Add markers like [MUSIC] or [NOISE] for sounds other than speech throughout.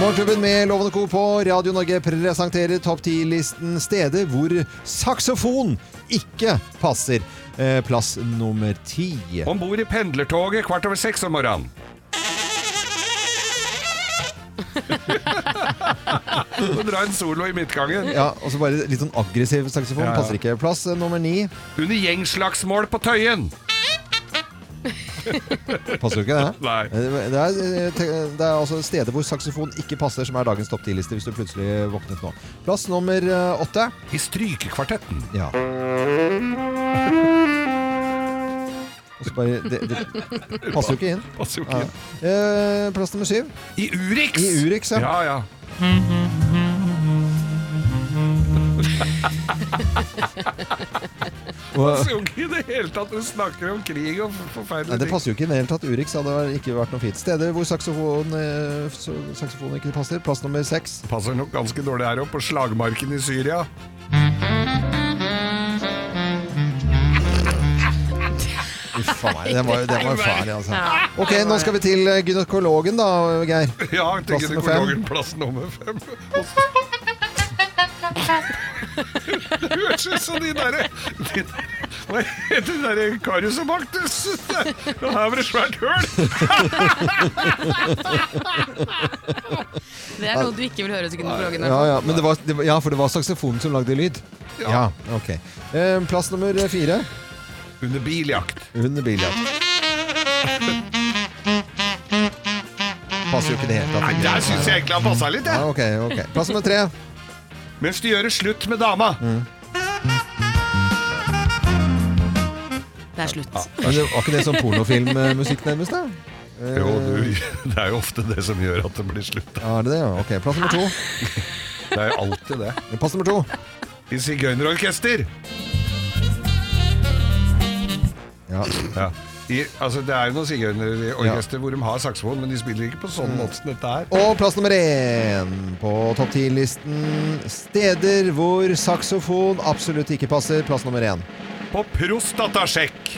Morgenklubben med Lovende Co. på Radio Norge presenterer topp 10-listen steder hvor saksofon ikke passer. Eh, Plass nummer ti. Om bord i pendlertoget kvart over seks om morgenen. Og dra en solo i midtgangen. Ja, og så bare litt sånn aggressiv saksofon. Ja. Passer ikke. Plass eh, nummer ni. Under gjengslagsmål på Tøyen. [LAUGHS] Passer jo ikke det? Nei. Eh, Det er, eh, det er altså steder hvor saksofon ikke passer, som er dagens topp ti-liste, hvis du plutselig våknet nå. Plass nummer eh, åtte. I Strykekvartetten. Ja. Bare, det, det passer jo ikke inn. Passer jo ikke inn. Eh, plass nummer syv. I Urix! I Urix, ja. ja. ja. [LAUGHS] Passer jo ikke i det hele tatt. Hun snakker om krig og forferdelige ting. det passer jo ikke i det hele tatt. Urix hadde ikke vært noe fint. Steder hvor saksofon, eh, saksofon ikke passer. Plass nummer seks. Passer nok ganske dårlig her òg, på slagmarken i Syria. Uff a meg, den var, den var fæl, altså. Ok, nå skal vi til eh, gynekologen da, Geir. Ja, til Plass nummer fem. gynekologen plass nummer fem. [LAUGHS] Det høres ut som de derre de, Hva heter de derre Karius og Baktus? Og her var det svært høl! Det er noe du ikke vil høre hos gynekologen. Ja, ja, men det var, det var, ja, for det var saksofonen som lagde lyd. Ja, ok. Eh, plass nummer fire. Under biljakt. Under biljakt. Passer jo ikke i det hele tatt. Nei, Der syns jeg egentlig han passa litt, Ja, jeg. ok, ok. Plass nummer tre. Mens de gjør det slutt med dama. Det er slutt. Men det var ikke det sånn pornofilmmusikk nærmest, da? Eh, Jo, du, det er jo ofte det som gjør at det blir slutt. da. Ja, er det det? Ja. Ok, plass nummer to. Det er jo alltid det. Plass nummer to. I sigøynerorkester. Ja. Ja. I, altså, det er jo noen sigøynerorkester hvor de har saksofon, men de spiller ikke på sånn måte som dette her. Og plass nummer én på topp ti-listen. Steder hvor saksofon absolutt ikke passer. Plass nummer én. På prostatasjekk. [LAUGHS]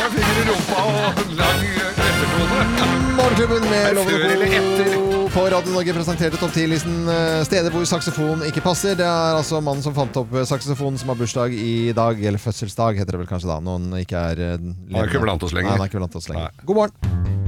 Jeg det rumpa og lang ettertone. Morgenklubben med Lovende? Co. på Radio Norge presenterte topp 10-listen eh, steder hvor saksofon ikke passer. Det er altså mannen som fant opp eh, saksofonen som har bursdag i dag, eller fødselsdag heter det vel kanskje da, når han ikke er eh, Han er ikke blant oss lenger. Nei, han er ikke blant oss lenger. Nei. God morgen.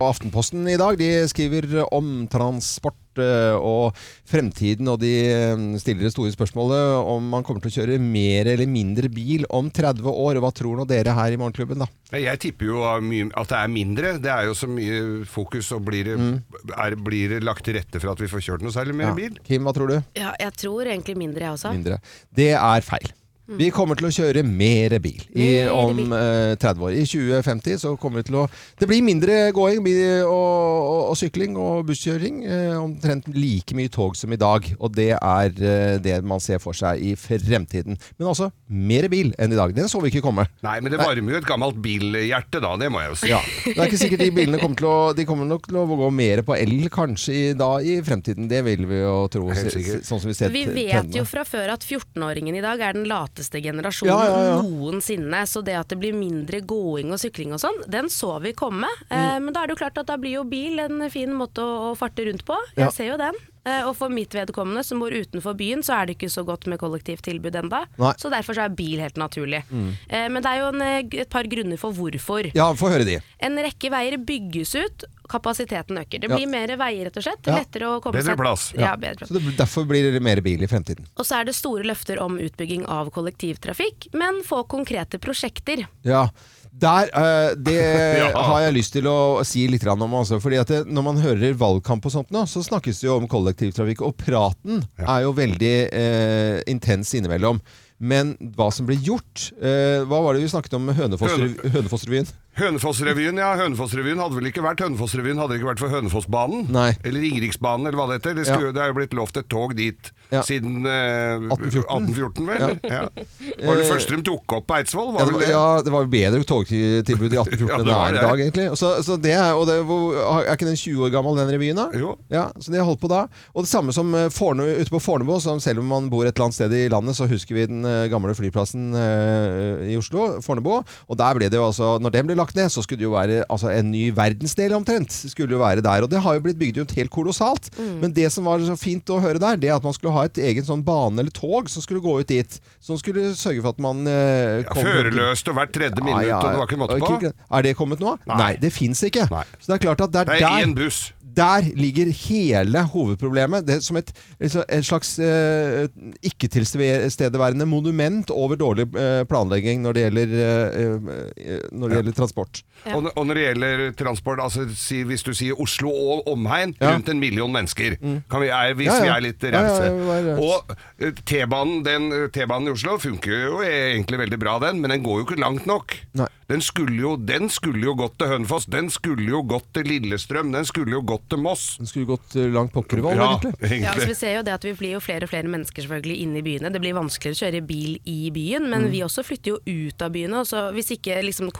Aftenposten i dag de skriver om transport eh, og fremtiden, og de eh, stiller det store spørsmålet om man kommer til å kjøre mer eller mindre bil om 30 år. Hva tror nå dere her i Morgenklubben, da? Jeg tipper jo at det er mindre. Det er jo så mye fokus, og blir det, er, blir det lagt til rette for at vi får kjørt noe særlig mer Ja. bil? Kim, hva tror du? Ja, jeg tror egentlig mindre, jeg også. mindre. Det er feil. Vi kommer til å kjøre mer bil i, om eh, 30 år. I 2050 så kommer vi til å Det blir mindre gåing og, og, og sykling og busskjøring. Eh, omtrent like mye tog som i dag. Og det er eh, det man ser for seg i fremtiden. Men altså mer bil enn i dag. Den så vi ikke komme. Nei, men det varmer jo et gammelt bilhjerte da, det må jeg jo si. Ja. Det er ikke sikkert de bilene kommer til å De kommer nok til å gå mer på el kanskje i, da, i fremtiden. Det vil vi jo tro. Sånn som vi ser Vi vet trendene. jo fra før at 14-åringen i dag er den lateste generasjonen Ja, ja, noensinne. Så det at det blir mindre gåing og sykling og sånn, den så vi komme. Eh, Mm. men da er det jo klart at da blir jo bil en fin måte å, å farte rundt på. Jeg ser jo den. Eh, og for mitt vedkommende, som bor utenfor byen, så er det ikke så godt med kollektivtilbud enda. Nei. Så derfor så er bil helt naturlig. Mm. men det er jo en, eh, et par grunner for hvorfor. Ja, få høre de. En rekke veier bygges ut, kapasiteten øker. Det Ja. blir mer veier, rett og slett. Ja. Lettere å komme Bedre plass. Ja, bedre plass. Så det, derfor blir det mer bil i fremtiden. Og så er det store løfter om utbygging av kollektivtrafikk, men få konkrete prosjekter. Ja. Der, uh, det [LAUGHS] Ja. har jeg lyst til å si litt om. Altså, fordi at det, Når man hører valgkamp og sånt nå, så snakkes det jo om kollektivtrafikk. Og praten er jo veldig uh, intens innimellom. Men hva som ble gjort uh, Hva var det vi snakket om med Hønefoss- Hønefoss-revyen? Ja. Hønefoss-revyen hadde vel ikke vært Hønefoss-revyen hadde det ikke vært for Hønefossbanen? Nei. Eller Ringeriksbanen, eller hva det heter. Det, Ja. det er jo blitt lovt et tog dit Ja. siden eh, 1814. 1814, vel? Ja. Var det første de tok opp på Eidsvoll? Ja, Var det, vel var, det? ja, det var bedre togtilbud i [LAUGHS] 1814 enn det det er i dag, egentlig. Og Så, så det er, og det, er ikke den 20 år gammel, den revyen? da? Jo. Ja, så de har holdt på da. Og det samme som eh, Forne, ute på Fornebu, som selv om man bor et eller annet sted i landet, så husker vi den eh, gamle flyplassen eh, i Oslo, Fornebu. Og der ble det jo altså, når den ble lagt ned, så skulle det jo være altså, en ny verdensdel omtrent. Skulle jo være der. Og det har jo blitt bygd ut helt kolossalt. Men det som var så fint å høre der, det er at man skulle ha et egen sånn bane eller tog som skulle gå ut dit. Som skulle sørge for at man eh, kom Førerløst og hvert tredje minutt, Ja, ja, og det var ikke måte på. ikke- Er det kommet nå? Nei. Nei, det fins ikke. Nei. Så det er klart at det er, Det er der én buss. der ligger hele hovedproblemet. Det er som et, et slags eh, ikke-tilstedeværende monument over dårlig eh, planlegging når det gjelder, eh, eh, når det gjelder transport. Ja. Og, og når det gjelder transport, altså si, hvis du sier Oslo og omegn, Ja. rundt en million mennesker, kan vi, er, hvis Ja, ja. vi er litt rause. og eh, T-banen T-banen i Oslo funker jo egentlig veldig bra, den, men den går jo ikke langt nok. Nei. Den skulle, jo, den skulle jo gått til Hønefoss, den skulle jo gått til Lillestrøm, den skulle jo gått til Moss. Den skulle gått eh, langt pokkervoll, Ja, [LAUGHS] egentlig. Ja, altså vi ser jo det at vi blir jo flere og flere mennesker selvfølgelig inne i byene. Det blir vanskeligere å kjøre bil i byen, men vi også flytter jo ut av byene. Så hvis ikke liksom,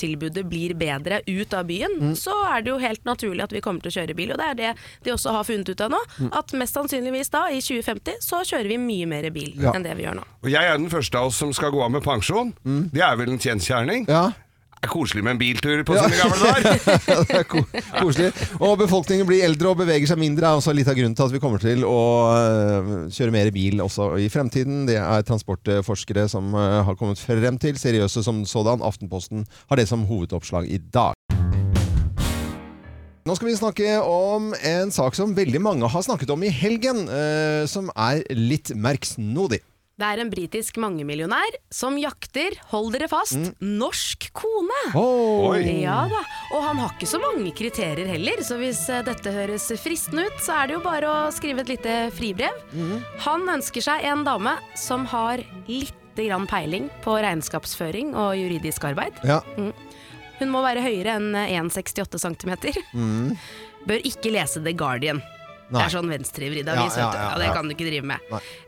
kollektivtilbudet blir bedre ut av byen, så er det jo helt naturlig at vi kommer til å kjøre bil. Og det er det de også har funnet ut av nå. At mest sannsynligvis da, i 2050, så kjører vi mye mer bil Ja. enn det vi gjør nå. Og jeg er den første av oss som skal gå av med pensjon. Det er vel en kjensgjerning. Ja, er koselig med en biltur på sine gamle dager. [LAUGHS] det er ko koselig. Og befolkningen blir eldre og beveger seg mindre, er også litt av grunnen til at vi kommer til å eh, kjøre mer bil også i fremtiden. Det er transportforskere som eh, har kommet frem til, seriøse som sådan. Aftenposten har det som hovedoppslag i dag. Nå skal vi snakke om en sak som veldig mange har snakket om i helgen, eh, som er litt merksnodig. Det er en britisk mangemillionær som jakter, hold dere fast, norsk kone. Oh. Oi. Ja da, og han har ikke så mange kriterier heller, så hvis eh, dette høres fristende ut, så er det jo bare å skrive et lite fribrev. Han ønsker seg en dame som har lite grann peiling på regnskapsføring og juridisk arbeid. Ja. Hun må være høyere enn eh, 1,68 cm. Bør ikke lese The Guardian. Det er sånn venstrevridd avis, ja, ja, Ja, det kan du ikke drive med.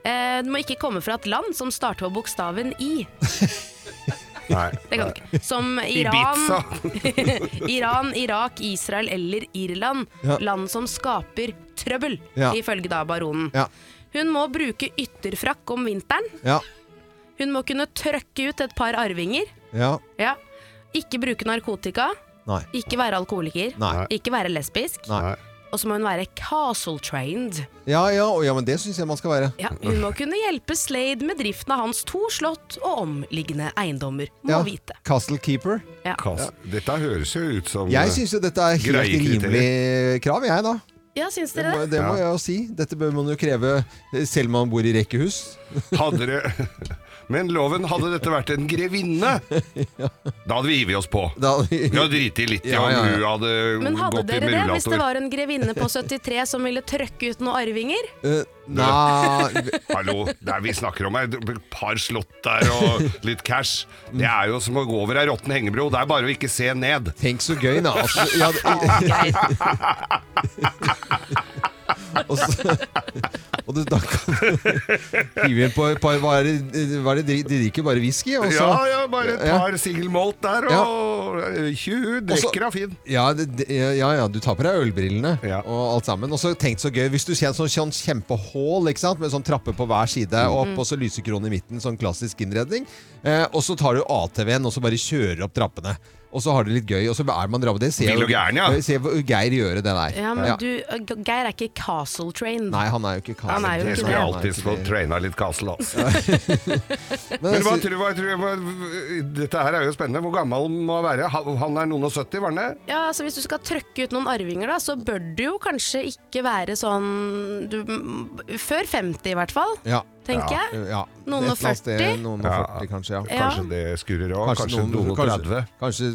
Eh, du må ikke komme fra et land som starter på bokstaven I. [LAUGHS] Nei. Det kan du ikke. Som [LAUGHS] Iran, [LAUGHS] Iran, Irak, Israel eller Irland. Ja. Land som skaper trøbbel, Ja. ifølge da baronen. Ja. Hun må bruke ytterfrakk om vinteren. Ja. Hun må kunne trøkke ut et par arvinger. Ja. Ja. Ikke bruke narkotika. Nei. Ikke være alkoholiker. Nei. Ikke være lesbisk. Nei. Og så må hun være castle trained. Ja, ja, ja, men det syns jeg man skal være. Ja, hun må kunne hjelpe Slade med driften av hans to slott og omliggende eiendommer. Må Ja. vite. Castle Keeper. Ja. Kast. Dette høres jo ut som Jeg syns jo dette er helt rimelig krav, jeg, da. ja, syns Det dere må, det? det må Ja. jeg jo si. Dette bør man jo kreve selv om man bor i rekkehus. Hadde det [LAUGHS] Men loven, hadde dette vært en grevinne, [LAUGHS] da hadde vi hivet oss på. Da, Vi hadde driti litt i Ja, om ja, ja. hun hadde Men hadde gått i dere det hvis det var en grevinne på 73 som ville trøkke ut noen arvinger? Uh, Nei [LAUGHS] Hallo, det er vi snakker om et par slott der og litt cash. Det er jo som å gå over ei råtten hengebro. Det er bare å ikke se ned. Tenk så gøy, da. Altså, ja, [LAUGHS] [LAUGHS] og, så, og du, da kan du hive inn på et par Hva er det, hva er det de, drikker? Bare whisky? Og så, Ja, ja, bare et Ja. par single malt der, og tju, drikker av fin. Ja, det, ja, ja, du tar på deg ølbrillene Ja. og alt sammen. Og så tenk så gøy hvis du ser en sånn, sånn sant? med sånn trappe på hver side Mm. opp, og så lysekrone i midten, sånn klassisk innredning. Eh, og så tar du ATV-en og så bare kjører opp trappene. Og så har det litt gøy, og så er man drabbet. Det ser Vill og gæren, ja. Se Geir gjøre det der. Ja, men du, Geir er ikke castle trained. Nei, han er jo ikke Castle Train. Jeg skulle alltid få traina litt Castle, altså. [LAUGHS] Men, Men hva tror, hva tror, hva, dette her er jo spennende. Hvor gammel må han være? Han er noen og 70, var han det? Ja, altså Hvis du skal trøkke ut noen arvinger, da, så bør du jo kanskje ikke være sånn du, Før 50 i hvert fall, ja, tenker Ja. jeg. ja. Noen og Et eller annet sted, 40? Noen og Ja. 40, kanskje. Ja. Kanskje det skurrer òg? Kanskje, noen, og 30? kanskje,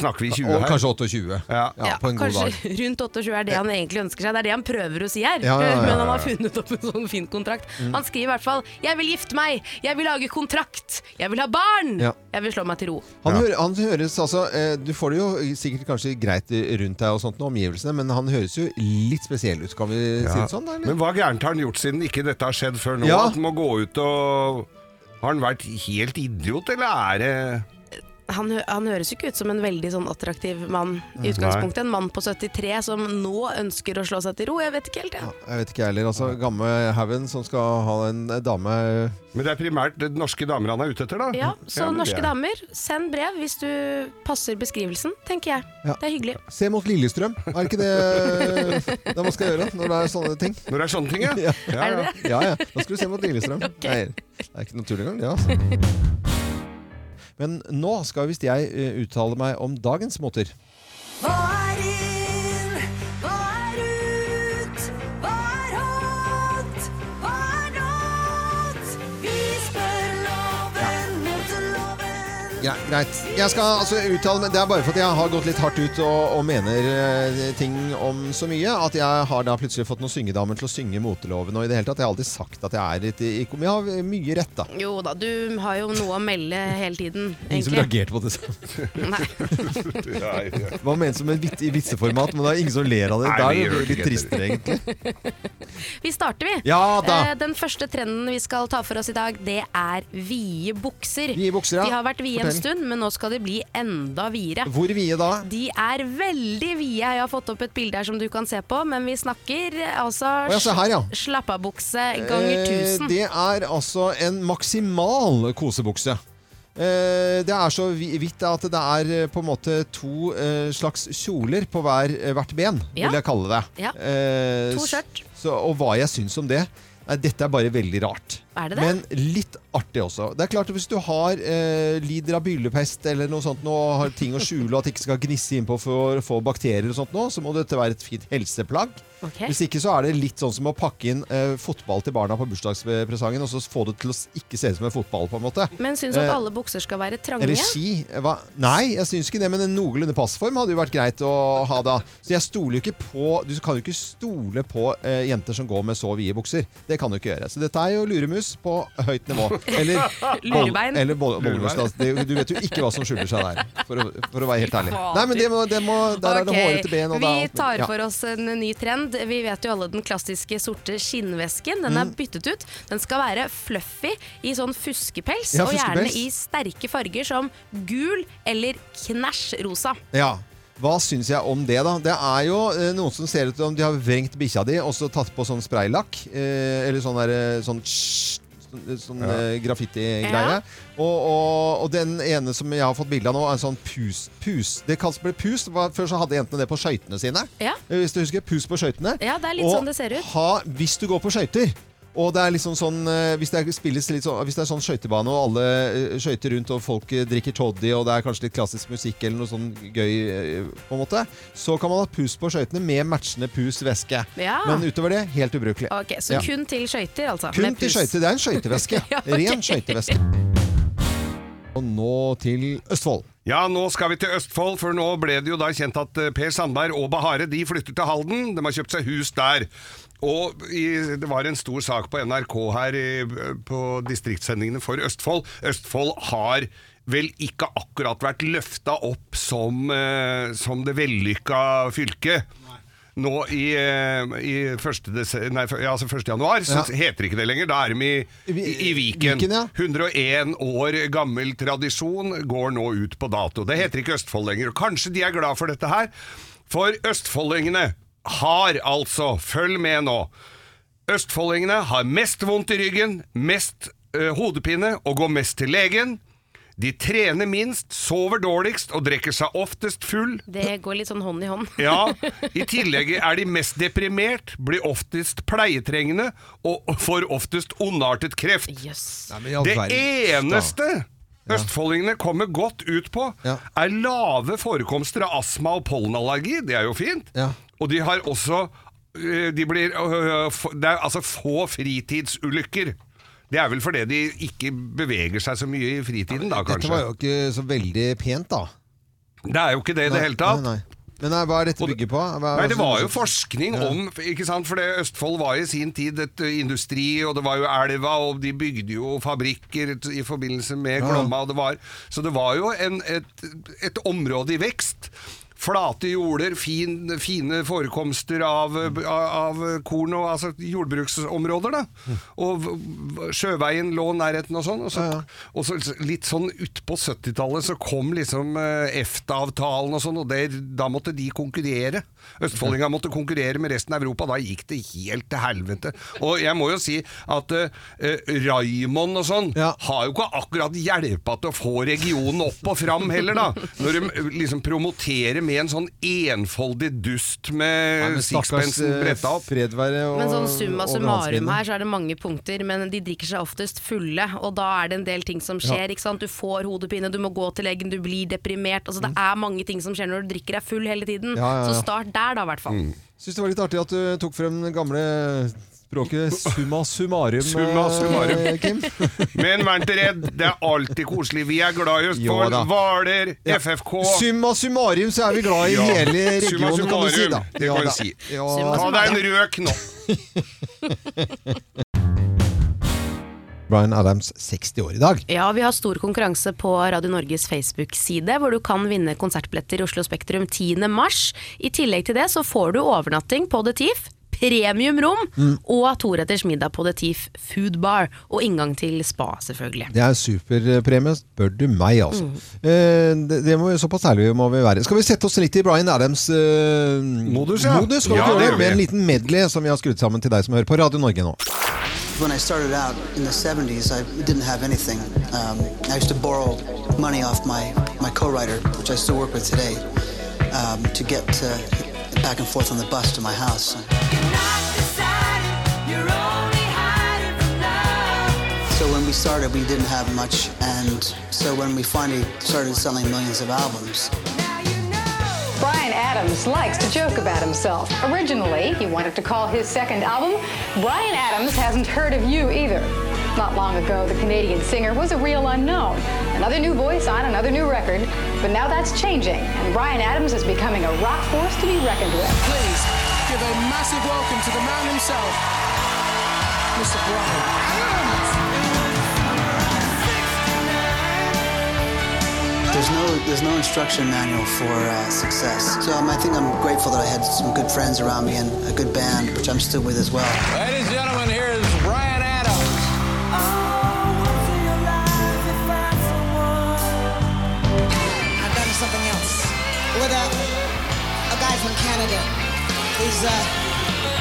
Snakker vi 20 og her? kanskje 28. Ja. Ja, på en god kanskje dag. rundt 28 er det han egentlig ønsker seg. Det er det han prøver å si her. Ja, ja, ja, Men han har funnet opp en sånn fin kontrakt. Han skriver i hvert fall 'Jeg vil gifte meg! Jeg vil lage kontrakt! Jeg vil ha barn! Ja. Jeg vil slå meg til ro'. Han, Ja. hø han høres altså eh, Du får det jo sikkert kanskje greit rundt deg og sånt nå, omgivelsene, men han høres jo litt spesiell ut, kan vi si det sånn? da, Eller? Men hva gærent har han gjort siden ikke dette har skjedd før nå? Ja. At han må gå ut og Har han vært helt idiot, eller er det Han, han høres jo ikke ut som en veldig sånn attraktiv mann i utgangspunktet. En mann på 73 som nå ønsker å slå seg til ro. Jeg vet ikke helt, jeg. Jeg vet ikke jeg heller. Altså, Gamle haugen som skal ha en dame Men det er primært det norske damer han er ute etter, da? Ja, så ja, norske er- damer, send brev hvis du passer beskrivelsen, tenker jeg. Ja. Det er hyggelig. Se mot Lillestrøm. Er ikke det [LAUGHS] det man skal gjøre når det er sånne ting? Når det er sånne ting, ja. Ja. [LAUGHS] ja, Er det det? Ja, ja. Da skal du se mot Lillestrøm. [LAUGHS] Nei, det er ikke naturlig engang, det. Altså. Men nå skal visst jeg eh, uttale meg om dagens måter. Hva er greit. Jeg skal altså uttale meg Det er bare fordi jeg har gått litt hardt ut og, og mener uh, ting om så mye at jeg har da plutselig fått noen syngedamer til å synge moteloven. Og i det hele tatt, jeg har alltid sagt at jeg er litt i kom- Jeg har mye rett, da. Jo da, du har jo noe å melde hele tiden, Ingen som reagerte på det. Nei. [LAUGHS] Hva menes som en vit, i vitseformat, men det er ingen som ler av det. Nei, Da vi er det litt tristere, egentlig. [LAUGHS] Vi starter, vi. Ja da! Uh, Den første trenden vi skal ta for oss i dag, det er vide bukser. Vide bukser, ja. De har vært vide en stund, men nå skal de bli enda videre. Hvor vide da? De er veldig vide. Jeg har fått opp et bilde her som du kan se på, men vi snakker altså oh, ja, her, ja. slappabukse ganger Eh, Det er altså en maksimal kosebukse. Eh, det er så vi- vidt at det er eh, på en måte to eh, slags kjoler på hver, hvert ben, Ja. vil jeg kalle det. Ja. Eh, To skjørt. Og hva jeg syns om det Nei, Dette er bare veldig rart. Er det det? Men litt artig også. Det er klart at Hvis du har eh, lider av byllepest eller noe sånt nå, og har ting å skjule og at det ikke skal gnisse innpå for å få bakterier, og sånt nå, så må dette være et fint helseplagg. Okay. Hvis ikke så er det litt sånn som å pakke inn eh, fotball til barna på bursdagspresangen, og så få det til å ikke se ut som en fotball, på en måte. Men syns du at Eh, alle bukser skal være trange? Eller ski. Hva? Nei, jeg syns ikke det, men en noenlunde passform hadde jo vært greit å ha da. Så jeg stoler jo ikke på Du kan jo ikke stole på eh, jenter som går med så vide bukser. Det kan du ikke gjøre. Så dette er jo luremus på høyt nivå. Eller [LAUGHS] Lurebein. Eller boll- da. Det- Du vet jo ikke hva som skjuler seg der, for å, for å være helt ærlig. Nei, men det må, det må, der er det hårete ben, Vi alt tar for oss en ny trend. Vi vet jo alle den klassiske sorte skinnvesken. Den er Mm. byttet ut. Den skal være fluffy i sånn fuskepels, Ja, og gjerne i sterke farger som gul eller knæsj rosa. Ja. Hva syns jeg om det, da? Det er jo eh, noen som ser ut som de har vrengt bikkja di og så tatt på sånn spraylakk. Eh, eller sånn der, eh, sånn sånn, sånn eh, graffiti-greie. Ja. Og, og, og den ene som jeg har fått bilde av nå, er en sånn pus. pus. Det kalles ble pus. Det var- Før så hadde jentene det på skøytene sine. Ja. Eh, Hvis du husker. Pus på skøytene. Ja, det er litt Og sånn det ser ut. Ha, hvis du går på skøyter og det er liksom sånn, eh, hvis, det er, sånn, hvis det er sånn skøytebane og alle eh, skøyter rundt og folk eh, drikker toddy og det er kanskje litt klassisk musikk eller noe sånn gøy, på en måte, så kan man ha pus på skøytene med matchende pus-væske. Ja. Men utover det, helt ubrukelig. Ok, Så Ja. kun til skøyter, altså? Kun til skøyter. Det er en skøytevæske. [LAUGHS] Ja, okay. Ren skøytevæske. Og nå til Østfold. Ja, nå skal vi til Østfold, for nå ble det jo da kjent at eh, Per Sandberg og Bahare de flytter til Halden. De har kjøpt seg hus der. Og i, det var en stor sak på NRK her i, på distriktssendingene for Østfold. Østfold har vel ikke akkurat vært løfta opp som, eh, som det vellykka fylket. Nå i, eh, i 1. Dese- nei, ja, altså 1. januar så Ja. heter ikke det lenger. Da er de i, i, i Viken. Viken, ja. 101 år gammel tradisjon går nå ut på dato. Det heter ikke Østfold lenger. Og kanskje de er glad for dette her, for østfoldingene har altså, følg med nå, østfoldingene har mest vondt i ryggen, mest ø, hodepine og går mest til legen. De trener minst, sover dårligst og drikker seg oftest full. Det går litt sånn hånd i hånd. Ja, [LAUGHS] I tillegg er de mest deprimert, blir oftest pleietrengende og får oftest ondartet kreft. Yes. Nei, Det eneste eneste østfoldingene kommer godt ut på, Ja. er lave forekomster av astma og pollenallergi. Det er jo fint. Ja. Og de har også øh, de blir, øh, Det er altså få fritidsulykker. Det er vel fordi de ikke beveger seg så mye i fritiden, da, kanskje. Dette var jo ikke så veldig pent, da. Det er jo ikke det i det hele tatt. Nei, nei. Men nei, hva er dette bygget på? Hva, Nei, det var jo forskning om ikke sant? For det Østfold var i sin tid et industri, og det var jo elva, og de bygde jo fabrikker i forbindelse med Ja. Og det var, så det var jo en, et, et område i vekst. Flate jorder, fin, fine forekomster av, av, korn og altså, jordbruksområder. da. Og sjøveien lå nærheten og sånn. Og så, og så litt sånn utpå 70-tallet så kom liksom eh, EFTA-avtalen og sånn, og der, da måtte de konkurrere. Østfoldinga måtte konkurrere med resten av Europa. Da gikk det helt til helvete. Og jeg må jo si at uh, Raymond og sånn Ja. har jo ikke akkurat hjelpa til å få regionen opp og fram heller, da. Når de eh, liksom promoterer med en sånn enfoldig dust med ja, sixpensen eh, bretta opp. Og- Men sånn summa summarum her, så er det mange punkter, men de drikker seg oftest fulle, og da er det en del ting som skjer. ikke sant? Du får hodepine, du må gå til legen, du blir deprimert. Altså Det er mange ting som skjer når du drikker deg full hele tiden. Ja, ja, ja. Så start der, da, i hvert fall. Syns det var litt artig at du tok frem den gamle språket summa summarum, Summa summarum. eh, Kim. [LAUGHS] Men vær ikke redd, det er alltid koselig. Vi er glad i Østfold. Hvaler, Ja. FFK. Summa summarum så er vi glad i Ja. hele Summa regionen, kan du si. da. summarum, det kan Ja da. si. Ja. Ta deg en røk nå. [LAUGHS] Bryan Adams 60 år i dag. Ja, vi har stor konkurranse på Radio Norges Facebook-side, hvor du kan vinne konsertbilletter i Oslo Spektrum 10. mars. I tillegg til det så får du overnatting på The Thief, premiumrom og toretters middag på The Thief Food Bar. Og inngang til spa, selvfølgelig. Det er superpremie, spør du meg, altså. Mm. Eh, det, det må vi, såpass ærlige må vi være. Skal vi sette oss litt i Bryan Adams eh, Modus, ja. modus? Ja, det gjør det? Med en liten medley som vi har skrudd sammen til deg som hører på Radio Norge nå. When I started out in the 70s, I didn't have anything. Um, I used to borrow money off my, my co-writer, which I still work with today, um, to get uh, back and forth on the bus to my house. So when we started, we didn't have much, and so when we finally started selling millions of albums, Brian Adams likes to joke about himself. Originally, he wanted to call his second album Brian Adams Hasn't Heard of You Either. Not long ago, the Canadian singer was a real unknown. Another new voice on another new record, but now that's changing, and Brian Adams is becoming a rock force to be reckoned with. Please give a massive welcome to the man himself, Mr. Brian there's no there's no instruction manual for uh, success. So um, I think I'm grateful that I had some good friends around me and a good band, which I'm still with as well. Ladies and gentlemen, here is Ryan Adams. I've done something else with a, a guy from Canada. He's uh,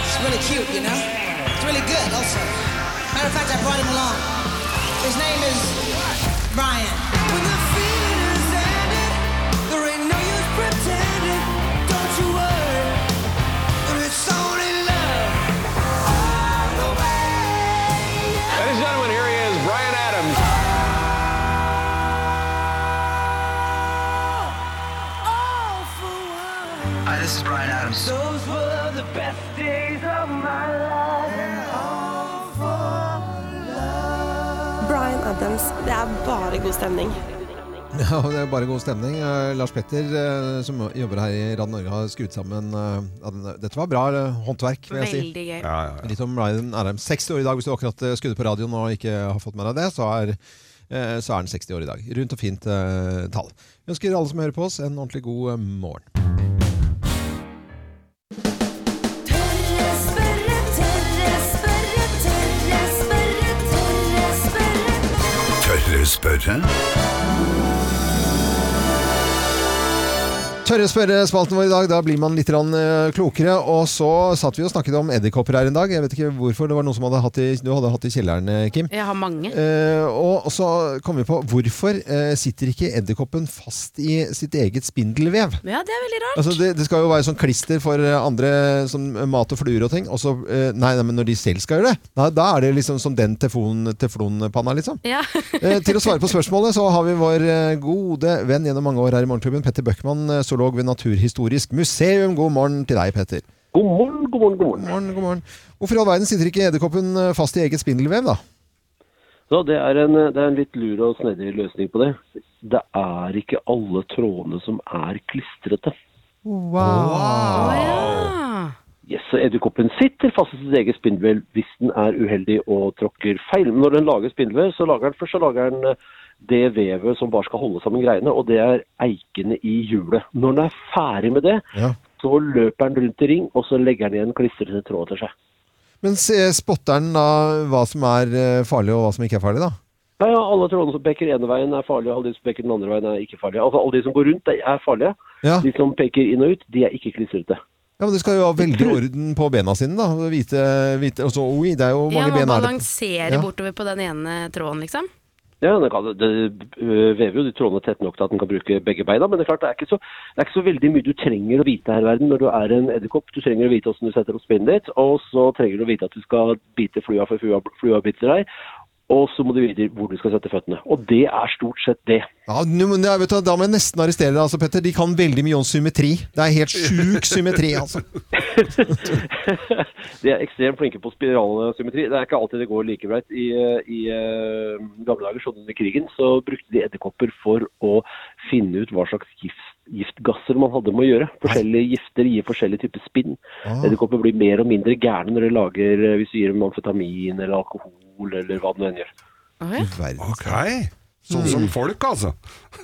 he's really cute, you know. It's really good, also. Matter of fact, I brought him along. His name is Brian. Best days of my life. Brian Adams, det er bare god stemning. [LAUGHS] Ja, det er bare god stemning. Eh, Lars Petter, eh, som jobber her i Radio Norge, har skrudd sammen eh, Dette var bra håndverk, vil jeg si. Veldig gøy. Ja, ja, ja. Litt om Ryan Adams. 60 år i dag, hvis du akkurat skudde skrudde på radioen og ikke har fått med deg det, så er, så er den 60 år i dag. Rundt og fint eh, tall. Vi ønsker alle som hører på oss, en ordentlig god morgen. Kösbötter? Tørre spørre? Tørre spørre-spalten vår i dag, da blir man litt eh, klokere. Og så satt vi og snakket om edderkopper her en dag. Jeg vet ikke hvorfor. Det var noen som hadde hatt i, du hadde hatt i kjelleren, eh, Kim. Jeg har mange. Eh, og, så kom vi på hvorfor eh, sitter ikke edderkoppen fast i sitt eget spindelvev? Ja, det er veldig rart. Altså det, det skal jo være sånn klister for andre som mat og fluer og ting. Og så, nei, nei, men når de selv skal gjøre det, da, da er det liksom som den teflon, teflonpanna, liksom. Ja. Til å svare på spørsmålet så har vi vår gode venn gjennom mange år her i Morgenklubben, Petter Bøckmann, zoolog ved Naturhistorisk museum. God morgen til deg, Petter. God morgen, god morgen, god morgen. God morgen, god morgen. Hvorfor i all verden sitter ikke edderkoppen eh, fast i eget spindelvev, da? Så det er, en, det er en litt lur og snedig løsning på det. Det er ikke alle trådene som er klistrete. Wow! ja. Yes, så Edderkoppen sitter fast i sitt eget spindelvev hvis den er uheldig og tråkker feil. Men når den lager spindelvev, så lager den først så lager den eh, det vevet som bare skal holde sammen greiene, og det er eikene i hjulet. Når den er ferdig med det, Ja. så løper den rundt i ring, og så legger den igjen klistrete tråd til seg. Men se- spotter den da hva som er eh, farlig og hva som ikke er farlig, da? Ja, ja, alle trådene som peker ene veien er farlige, alle de som peker den andre veien er ikke farlige. Altså alle de som går rundt de er farlige. Ja. De som peker inn og ut, de er ikke klistrete. Ja, men Det skal jo ha veldig orden på bena sine, da. Vite, vite, og så, oi, det er jo Ja, mange man ben her. balanserer Ja. bortover på den ene tråden, liksom. Ja, den kan, det øh, vever jo de trådene tett nok til at den kan bruke begge beina, men det er klart det er ikke så, er ikke så veldig mye du trenger å vite her i verden når du er en edderkopp. Du trenger å vite hvordan du setter opp spinnet ditt, og så trenger du å vite at du skal bite flua for flua, flua biter deg, og så må du vite hvor du skal sette føttene. Og det er stort sett det. Ja, du, da må jeg nesten arrestere deg, altså, Petter. De kan veldig mye om symmetri. Det er helt sjuk symmetri, altså. [LAUGHS] De er ekstremt flinke på spiralsymmetri. Det er ikke alltid det går like greit. I, eh, i uh, gamle dager, sånn under krigen, så brukte de edderkopper for å finne ut hva slags gift, giftgasser man hadde med å gjøre. Forskjellige gifter gir forskjellige typer spinn. Ah. Edderkopper blir mer og mindre gærne når de lager eh, hvis du gir dem amfetamin eller alkohol eller hva det nå enn gjør. Okay. Sånn som folk, altså.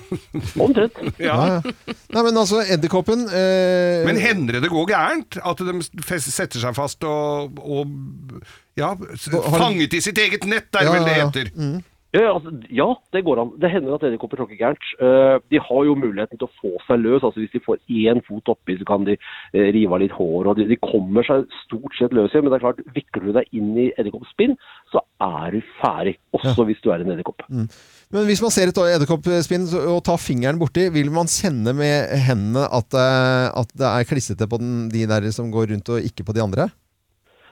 [LAUGHS] Omtrent. Ja, ja. Nei, men altså, edderkoppen eh, Men hender det det går gærent? At de setter seg fast og, og ja, fanget i sitt eget nett, er det Ja, vel det heter. ja, ja. heter. Ja, altså, ja, det går an. Det hender at edderkopper tråkker gærent. Eh, de har jo muligheten til å få seg løs. altså Hvis de får én fot oppi, så kan de eh, rive av litt hår. og de, kommer seg stort sett løs igjen. Men det er klart, vikler du deg inn i edderkoppspinn, så er du ferdig. Også hvis du er en edderkopp. Men hvis man ser et edderkoppspinn og tar fingeren borti, vil man kjenne med hendene at, eh, at det er klissete på den, de der som går rundt, og ikke på de andre?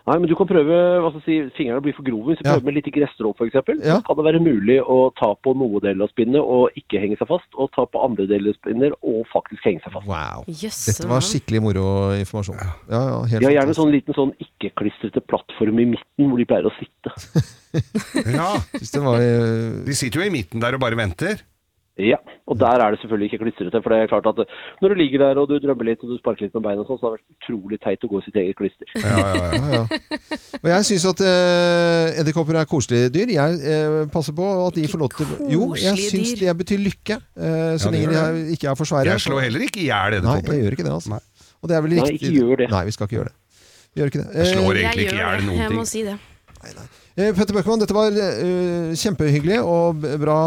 Nei, men du kan prøve hva skal jeg si, fingrene blir for grove. Hvis du Ja. prøver med litt gresstrå f.eks., Ja. så kan det være mulig å ta på noe del av spinnet og ikke henge seg fast, og ta på andre deler av spinnet og faktisk henge seg fast. Wow. Yes, Dette var skikkelig moro informasjon. Ja, ja, helt har gjerne sånn liten sånn ikke-klistrete plattform i midten hvor de pleier å sitte. [LAUGHS] Ja, var, uh... De sitter jo i midten der og bare venter. Ja, og der er det selvfølgelig ikke klistrete. For det er klart at når du ligger der og du drømmer litt og du sparker litt med beina og sånn, så har det vært utrolig teit å gå i sitt eget klister. Ja, ja, ja. Og jeg syns at eh, edderkopper er koselige dyr. Jeg eh, passer på at de får lov til Jo, jeg syns det betyr lykke. eh, så Ja, lenge de ikke er for svære. Jeg slår heller ikke i hjel Nei, jeg gjør ikke det. altså. Nei. Og det er vel Nei, ikke gjør det. Nei, vi skal ikke gjøre det. Vi gjør ikke det. Jeg slår Eh, egentlig ikke i hjel noen ting. Jeg må si det. Eh, Petter Bøckmann, dette var eh, kjempehyggelig og bra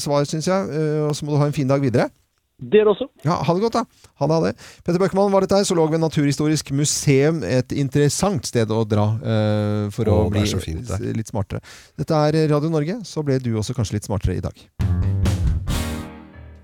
svar, syns jeg. Eh, og så må du ha en fin dag videre. Dere også. Ja, Ha det godt, da. Ha det, ha det. Petter Bøckmann var dette her, zoolog ved Naturhistorisk museum. Et interessant sted å dra uh, for Å, å bli fint litt smartere. Dette er Radio Norge, så ble du også kanskje litt smartere i dag.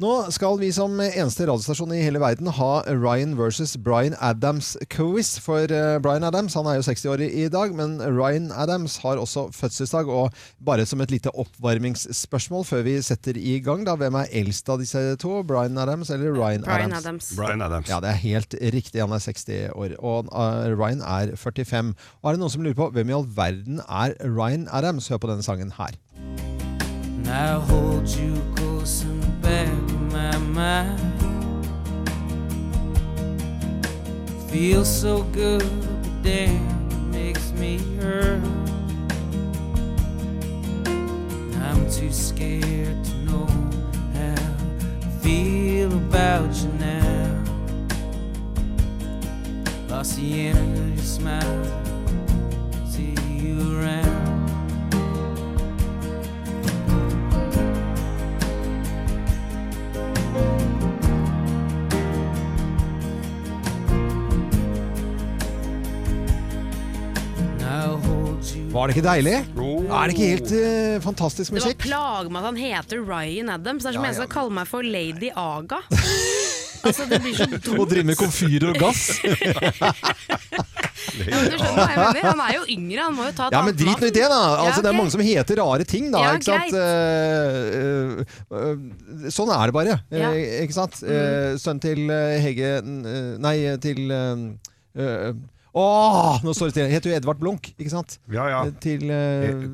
Nå skal vi som eneste radiostasjon i hele verden ha Ryan versus Bryan Adams-quiz. For eh, Bryan Adams han er jo 60 år i dag, men Ryan Adams har også fødselsdag. Og bare som et lite oppvarmingsspørsmål før vi setter i gang, da, hvem er eldst av disse to? Bryan Adams eller Ryan Brian Adams? Adams. Bryan Adams. Ja, det er helt riktig. Han er 60 år. Og eh, Ryan er 45. Og er det noen som lurer på hvem i all verden er Ryan Adams? Hør på denne sangen her. Now hold you close the back my mind. Feels so good, but damn, it makes me hurt. I'm too scared to know how I feel about you now. Lost the your smile, Var det ikke deilig? Oh. Er det ikke helt uh, fantastisk Det var musikk? plager meg at han heter Ryan Adams. Det er som Ja, en som ja. kaller meg for Lady Aga. [LAUGHS] altså, det blir så [LAUGHS] dumt. Å drive med komfyrer og gass? [LAUGHS] Ja, men du skjønner hva jeg mener? Han er jo yngre, han må jo ta et Ja, men drit nå i det, da. Altså, Ja, Det er mange som heter rare ting, da. Ja, ikke sant? uh, uh, eh, sånn er det bare. eh, Ikke sant? Eh, Sønnen til Hege Nei, til Åh, nå står det til. Heter jo Edvard Blunk, ikke sant? Ja, ja. Til eh,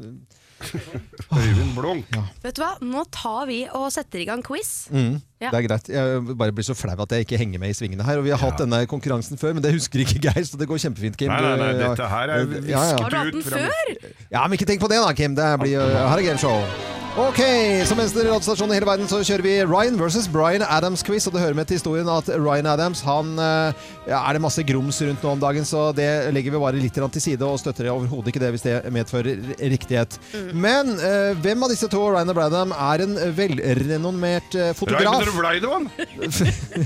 Øyvind Blunk. Vet du hva, nå tar vi og setter i gang quiz. Mm, Ja. Det er greit. Jeg bare blir så flau at jeg ikke henger med i svingene her. Og Vi har hatt denne konkurransen før, men det husker ikke Geir, så det går kjempefint, Kim. Nei, nei, nei, dette her er Ja, ja. Har du hatt den fra- før? Ja, men ikke tenk på det da, Kim. Det blir, her er gameshow. Ok, som eneste radiostasjon i hele verden så kjører vi Ryan versus Bryan Adams-quiz. Og det hører med til historien at Ryan Adams han eh, ja, er det masse grums rundt nå om dagen, så det legger vi bare litt til side og støtter overhodet ikke det hvis det medfører riktighet. Men eh, hvem av disse to, Ryan og Bradham, er en velrenommert eh, fotograf? Raymond Reidon?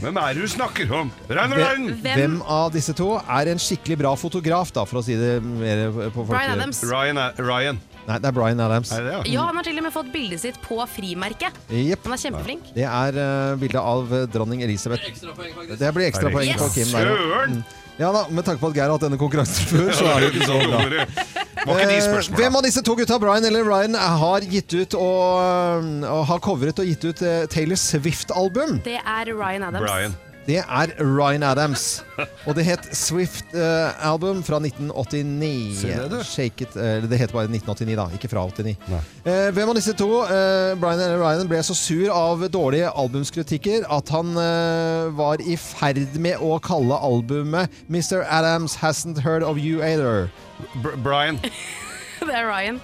Hvem er det du snakker om? Rein! Hvem, hvem av disse to er en skikkelig bra fotograf, da, for å si det mer på folk? Bryan Adams. Ryan, Ryan. Nei, det er Bryan Adams. Er det det, Ja, han har til og med fått bildet sitt på frimerket. Jepp. Han er kjempeflink. Det er uh, bildet av eh, dronning Elisabeth. Det blir ekstra Yes! på Kim. Der, ja. Søren! Mm. ja da, Med tanke på at Geir har hatt denne konkurransen før, så er det ikke så bra. Eh, hvem av disse to gutta, Brian eller Ryan, har gitt ut og, og har covret og gitt ut eh, Taylor Swift-album? Det er Ryan Adams. Brian. Det er Ryan Adams. Og det het Swift eh, Album fra 1989. Det. Shake it, uh, det heter bare 1989, da, ikke fra 89. Nei. Eh, hvem av disse to, Brian eller Ryan, ble så sur av dårlige albumskritikker at han var i ferd med å kalle albumet Mr. Adams Hasn't Heard of You Either. Br Brian. [LAUGHS] Det er Ryan.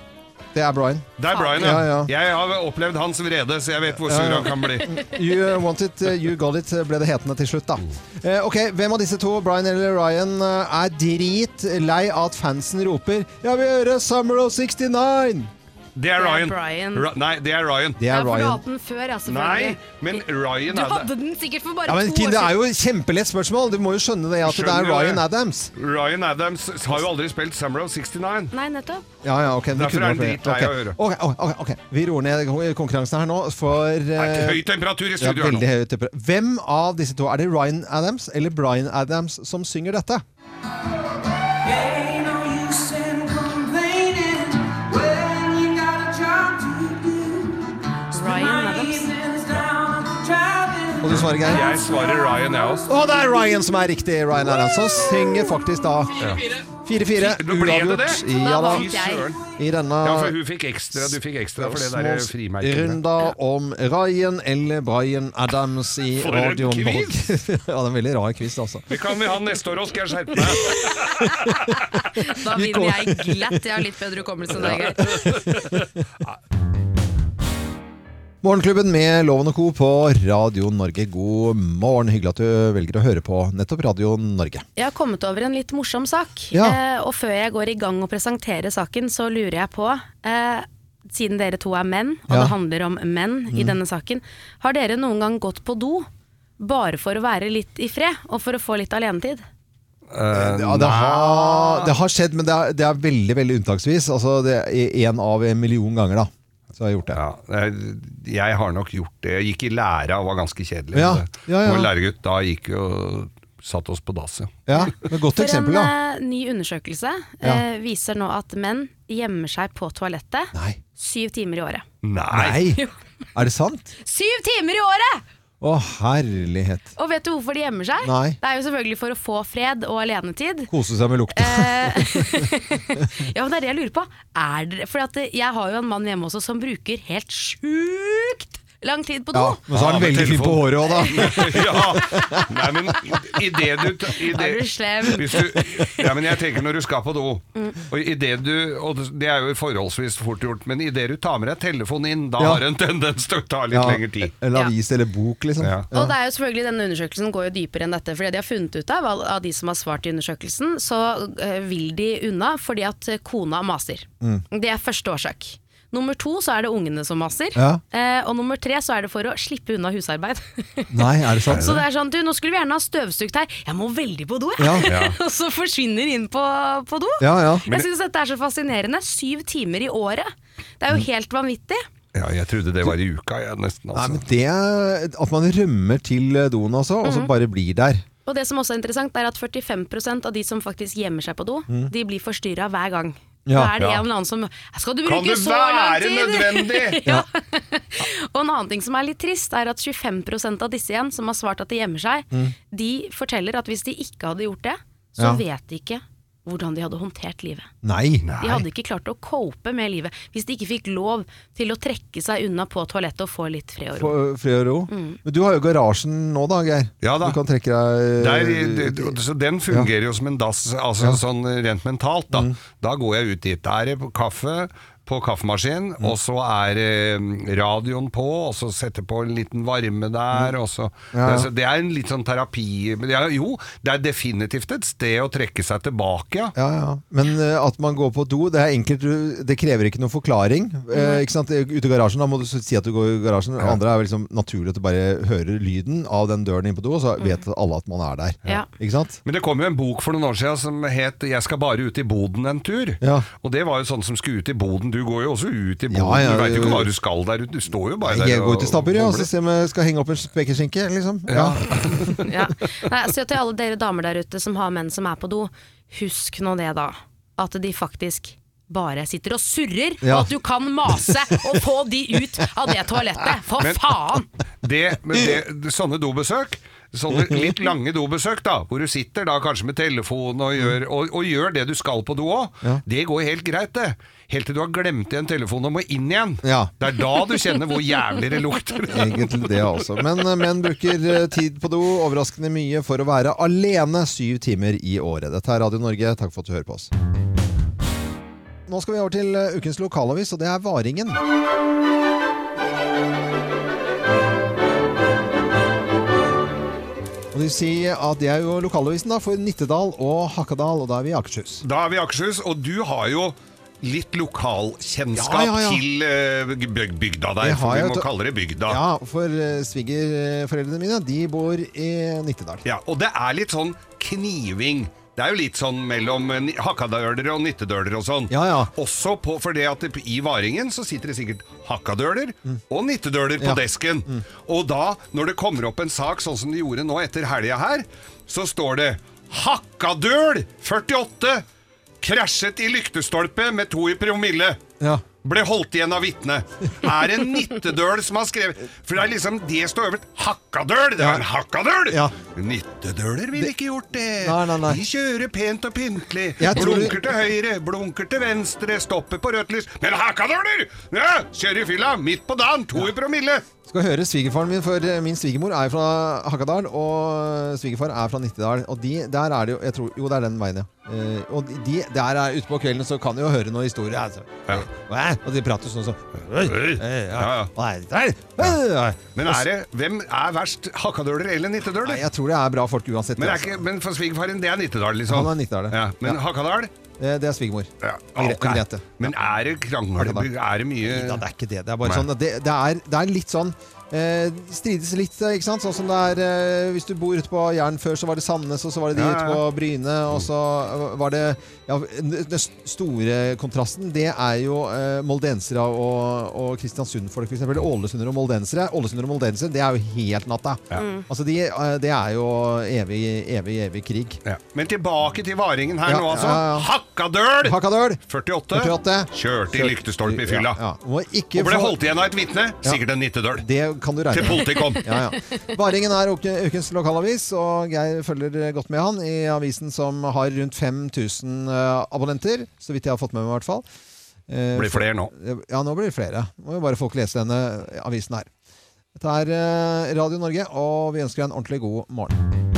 Det er Brian. Det er Brian, ja. Ja, ja. Jeg har opplevd hans vrede, så jeg vet hvor sur Ja, ja. han kan bli. [LAUGHS] You want it, uh, you got it, ble det hetende til slutt, da. Eh, ok, Hvem av disse to, Brian eller Ryan, eh, er drit lei av at fansen roper 'Jeg vil høre Summer of 69'? Det er Ryan. Brian. Ra nei, det er Ryan. Det er har Ryan. hatt den før, ja, Nei, men Ryan Du hadde den sikkert for bare Ja, men to år siden. Det er jo et kjempelett spørsmål. Du må jo skjønne det at det er Ryan. Adams. Ryan Adams har jo aldri spilt Summer of 69. Nei, nettopp. Ja, ja, ok. Derfor kunne er han dritlei flere. å høre. Ok, ok, ok, ok. Vi roer ned konkurransen her nå, for Det ikke høy temperatur i studio her veldig nå. høy temperatur. Hvem av disse to? Er det Ryan Adams eller Bryan Adams som synger dette? Ain't du svarer, Geir? Jeg svarer Ryan, jeg også. Og det er Ryan som er riktig. Ryan Adams som synger faktisk da 4-4. Uavgjort. Ja da. I denne Ja, for hun fikk ekstra, du fikk ekstra for det der frimerket. runda om Ryan eller Bryan Adams i For en Radio quiz! Norge. [LAUGHS] ja, det er en veldig rar quiz, altså. Det kan vi ha neste år òg, skal jeg skjerpe meg. Da vinner jeg glatt. Jeg har litt bedre hukommelse enn deg, Geir. Morgenklubben med Loven og Co. på Radio Norge. God morgen. Hyggelig at du velger å høre på nettopp Radio Norge. Jeg har kommet over en litt morsom sak. Ja. Eh, og før jeg går i gang og presenterer saken, så lurer jeg på eh, Siden dere to er menn, og Ja. det handler om menn i denne saken, har dere noen gang gått på do bare for å være litt i fred, og for å få litt alenetid? Ja, det, har, det har skjedd, men det er, det er veldig veldig unntaksvis. Altså, det er én av en million ganger, da. Så har jeg gjort det. Ja, jeg- har nok gjort det. Jeg gikk i lære og var ganske kjedelig. Ja, ja, ja. Og læregutt, da gikk jo satt oss på dass, ja. Men Godt For eksempel, en da. eh, ny undersøkelse Ja. eh, viser nå at menn gjemmer seg på toalettet Nei. syv timer i året. Nei! Nei! [LAUGHS] Er det sant? Syv timer i året! Å, herlighet. Og vet du hvorfor de gjemmer seg? Nei. Det er jo selvfølgelig for å få fred og alenetid. Kose seg med lukta. Eh, [LAUGHS] ja, men det er det jeg lurer på. Er det, for jeg har jo en mann hjemme også som bruker helt sjukt lang tid på do. Ja, men så er han veldig fin på håret òg, da. [LAUGHS] ja. Nei, men idet du, i det, Er du slem? du Ja, men jeg tenker når du skal på do, og i det du Og det er jo forholdsvis fort gjort, men idet du tar med deg telefonen inn, da Ja. har det en tendens til å ta litt Ja, lengre tid. Eller Ja. avis eller bok, liksom. Ja. Og det er jo selvfølgelig Denne undersøkelsen går jo dypere enn dette. Fordi de har funnet ut av av av de som har svart i undersøkelsen, så eh, vil de unna fordi at eh, kona maser. Mm. Det er første årsak. Nummer to så er det ungene som maser. Ja. Eh, og nummer tre så er det for å slippe unna husarbeid. [LAUGHS] Nei, er det sant? Så det er sånn, du, nå skulle vi gjerne ha støvsugd her. Jeg må veldig på do, jeg. Ja. [LAUGHS] Ja. og så forsvinner inn på, på do. Ja, ja. Jeg syns dette er så fascinerende. Syv timer i året. Det er jo helt vanvittig. Ja, jeg trodde det var i uka, jeg, nesten. Nei, Altså. men det er At man rømmer til doen, altså, og så Mhm. bare blir der. Og det som også er interessant, er at 45% av de som faktisk gjemmer seg på do, de blir forstyrra hver gang. Mm. Ja. da er det Ja. en eller annen som Skal du bruke det så lang være nødvendig? [LAUGHS] ja. og en annen ting som er litt trist, er at 25% av disse igjen, som har svart at de gjemmer seg, de forteller at hvis de ikke hadde gjort det, så Mm. Ja. vet de ikke hvordan de hadde håndtert livet. Nei. De hadde ikke klart å cope med livet hvis de ikke fikk lov til å trekke seg unna på toalettet og få litt fred og ro. For, fred og ro. Mm. Men du har jo garasjen nå da, Geir. Ja da. Du kan trekke deg Der, det- så den fungerer jo som en dass, altså sånn rent mentalt. Da. Mm. da går jeg ut dit. Der er det kaffe på kaffemaskin, Mm. og så er eh, radioen på, og så setter på en liten varme der. Og så, Mm. Ja, altså, det er en litt sånn terapi ja, Jo, det er definitivt et sted å trekke seg tilbake, ja. Ja, ja. Men uh, at man går på do, det er enkelt. Det krever ikke noen forklaring. Uh, ikke sant? Ute i garasjen, da må du si at du går i garasjen. Ja. andre er vel liksom naturlig at du bare hører lyden av den døren inn på do, og så vet alle at man er der. Ja. Ikke sant? Men det kom jo en bok for noen år siden som het 'Jeg skal bare ut i boden en tur'. Ja. Og det var jo sånn som skulle ut i boden. Du går jo også ut i boden. Ja, ja, du veit jo ikke hva du skal der ute. Du står jo bare Jeg der går ut i stabburet ja, og så ser om jeg skal henge opp en spekeskinke, liksom. Ja. Ja. [LAUGHS] Nei, så til alle dere damer der ute som har menn som er på do, husk nå det da, at de faktisk bare sitter og surrer, Ja. og at du kan mase og få de ut av det toalettet. For Men- faen! det, men det, sånne dobesøk Sånne [LAUGHS] litt lange dobesøk da Hvor du sitter da kanskje med telefonen og gjør, og, og gjør det du skal på do òg, Ja. Det går helt greit det Helt til du har glemt igjen telefonen og må inn igjen Ja. Det er da du kjenner hvor jævlig det lukter [LAUGHS] Egentlig det også. Men eh, menn bruker eh, tid på do overraskende mye for å være alene syv timer i året. Dette er Radio Norge. Takk for at du hører på oss. Nå skal vi over til eh, ukens lokalavis, og det er Varingen. Og si at det er jo lokalavisen da for Nittedal og Hakadal, og da er vi i Akershus. Da er vi i Akershus, og du har jo litt lokalkjennskap Ja, ja, ja. til eh, byg- bygda der, for vi må kalle det bygda. Ja, for uh, svigerforeldrene mine, de bor i Nittedal. Ja, og det er litt sånn kniving. Det er jo litt sånn mellom eh, hakkadøler og nyttedøler og sånn. Ja, ja. Også på, det at i Varingen så sitter det sikkert hakkadøler og nyttedøler på ja. desken. Mm. Og da, når det kommer opp en sak sånn som det gjorde nå etter helga her, så står det 'Hakkadøl 48 krasjet i lyktestolpe med to i promille'. Ja. Ble holdt igjen av vitnet. Er det Nittedøl som har skrevet For det er liksom det står øverst. Hakkadøl! Det er en hakkadøl! Ja. Nittedøler ville ikke gjort det. Nei, nei, nei. De kjører pent og pyntelig. Blunker til høyre, blunker til venstre, stopper på rødt lys. Men hakkadøler! Ja, kjører i fylla midt på dagen, to i promille. Skal høre svigerfaren min, for eh, min svigermor er fra Hakadal, og svigerfar er fra Nittedal. Og de, der er det jo jeg tror, Jo, det er den veien, ja. Uh, og de, der er ute på kvelden, så kan de jo høre noen historier. Altså. Ja. Og de prater sånn sånn. Eh? Eh, Men er det, hvem er verst, hakkadøler eller Nei, nittedøler? jeg tror det er bra folk uansett. Men, altså. ikke, men for svigerfaren, det er Nittedal, liksom? Han er Nittedal, Ja, men Ja. Eh, Det er svigermor. Ja, okay. ok. Grete. Men er det krangel? Er det mye Nei det er ikke det. Det er bare sånn det, det, er, det er litt sånn eh, strides litt, eh, ikke sant? Sånn som det er eh, Hvis du bor ute på Jæren før, så var det Sandnes, og så var det de Ja, ute ja. på Bryne, og så var det ja, Den store kontrasten, det er jo eh, moldensere og, og Kristiansund-folk, f.eks. Ålesundere og moldensere. Ålesundere og moldensere, det er jo helt natta. Altså, de, eh, det er jo evig, evig, evig krig. Ja. Men tilbake til Varingen her Ja, nå, altså. ja, ja. Hakkadøl! Hakadøl! 48. 48. Kjørte i lyktestolpe i fylla. Ja, ja. Ikke Og ble holdt igjen av et vitne. Sikkert en nittedøl. Det kan du regne Til politiet kom. [LAUGHS] Ja, ja. Varingen er uke- ukens lokalavis, og Geir følger godt med han i avisen som har rundt 5000 eh, abonnenter, så vidt jeg har fått med meg i hvert fall. Eh, Blir flere nå. Ja, nå blir det flere. Må jo bare folk lese denne avisen her. Dette er eh, Radio Norge, og vi ønsker deg en ordentlig god morgen.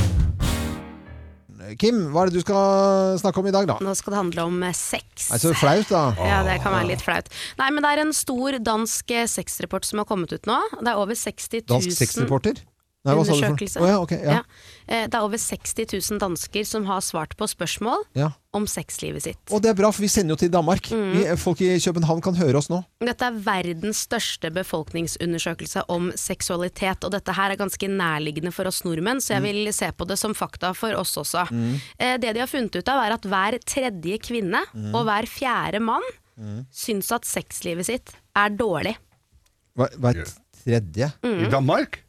Kim, hva er det du skal snakke om i dag, da? Nå skal det handle om sex. Er det så flaut, da. [LAUGHS] Ja, det kan være litt flaut. Nei, men det er en stor dansk sexreport sexrapport som har kommet ut nå. Det er over 60 000 Dansk sexreporter? Nei, undersøkelse. Oh, ja, okay, ja. Ja. Eh, Det er over 60 000 dansker som har svart på spørsmål Ja. om sexlivet sitt. Og det er bra, for vi sender jo til Danmark. Mm. Vi, folk i København kan høre oss nå. Dette er verdens største befolkningsundersøkelse om seksualitet, og dette her er ganske nærliggende for oss nordmenn, så jeg vil se på det som fakta for oss også. Mm. Eh, Det de har funnet ut av er at hver tredje kvinne Mm. og hver fjerde mann syns at sexlivet sitt er dårlig. Hver, Hver tredje. Mm. I Danmark?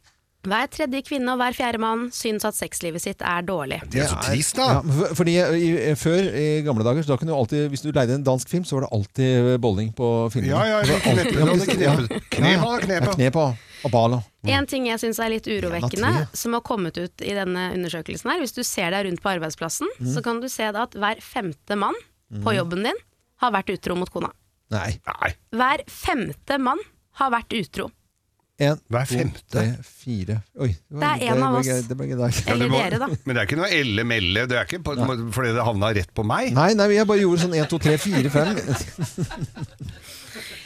Hver tredje kvinne og hver fjerde mann syns at sexlivet sitt er dårlig. Det er så trist, da. Ja, for- fordi i, i, Før, i gamle dager, da kunne du alltid, hvis du leide en dansk film, så var det alltid bowling på filmene. Ja, ja, ja, men eller det- ja. knepet. Knep, Ja, da, knep, ja, da. knep, da. Abalo. En ting jeg syns er litt urovekkende, En som har kommet ut i denne undersøkelsen her, hvis du ser deg rundt på arbeidsplassen, Mm. så kan du se da at hver femte mann på Mhm. jobben din har vært utro mot kona. Nei. Hver femte mann har vært utro. En, Hver to, femte. tre, fire Oi. Det, var- Det er en av oss. Det ble [LAUGHS] Eller dere, da. [LAUGHS] Men det er ikke noe elle-melle. Det er ikke på, fordi det havna rett på meg. Nei, nei, jeg bare gjorde sånn 1, 2, 3, 4, 5.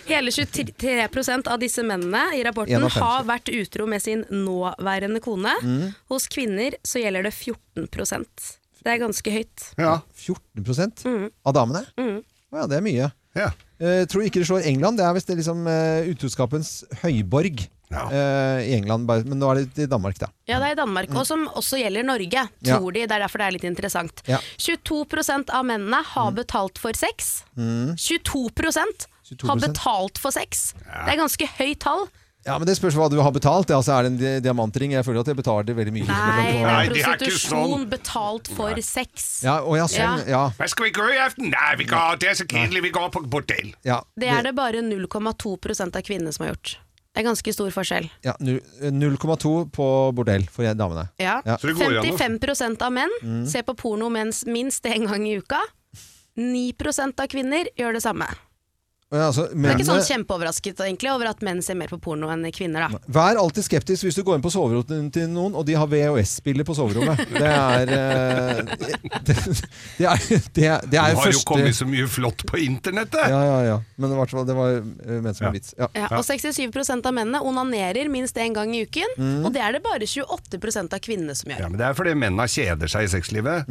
Hele 23% av disse mennene i rapporten har vært utro med sin nåværende kone. Mm. Hos kvinner så gjelder det 14% Det er ganske høyt. Ja. 14 mm. av damene? Mm. Å ja, det er mye. Ja. Uh, tror ikke det slår England. Det er visst det liksom uh, utroskapens høyborg eh, i England. Bare, men nå er det i Danmark, da. Ja, det er i Danmark, og som også gjelder Norge, Ja. tror de. Det er derfor det er litt interessant. Ja. 22% av mennene har betalt for sex. Mm. 22% har betalt for sex. Det er ganske høyt tall. Ja, men Det spørs hva du har betalt. Altså, er det en di- diamantring? Jeg føler at jeg betaler veldig mye. Nei, det er det prostitusjon sånn. betalt for sex. Ja, og ja, sånn. Ja. Hva skal vi gjøre i aften? Nei, vi går, det er så kjedelig, vi går på bordell. ja. Det er det bare 0,2% av kvinnene som har gjort. Det er ganske stor forskjell. Ja, 0,2 på bordell for damene. Ja. Ja. Så det går an å- 55 av menn Mm. ser på porno mens minst en gang i uka. 9% av kvinner gjør det samme. Ja, altså, Jeg er ikke sånn kjempeoverrasket egentlig over at menn ser mer på porno enn kvinner. da. Vær alltid skeptisk hvis du går inn på soverommet til noen, og de har VHS-spiller på soverommet. [LAUGHS] Det er det, [LAUGHS] Det, det er, det er, det er har jo kommet så mye flott på internettet! Ja, ja, ja. Men i hvert fall, det var eh, ment som en vits. Ja. Ja, og 67% av mennene onanerer minst én gang i uken, Mm. og det er det bare 28% av kvinnene som gjør. Ja, men Det er fordi mennene kjeder seg i sexlivet.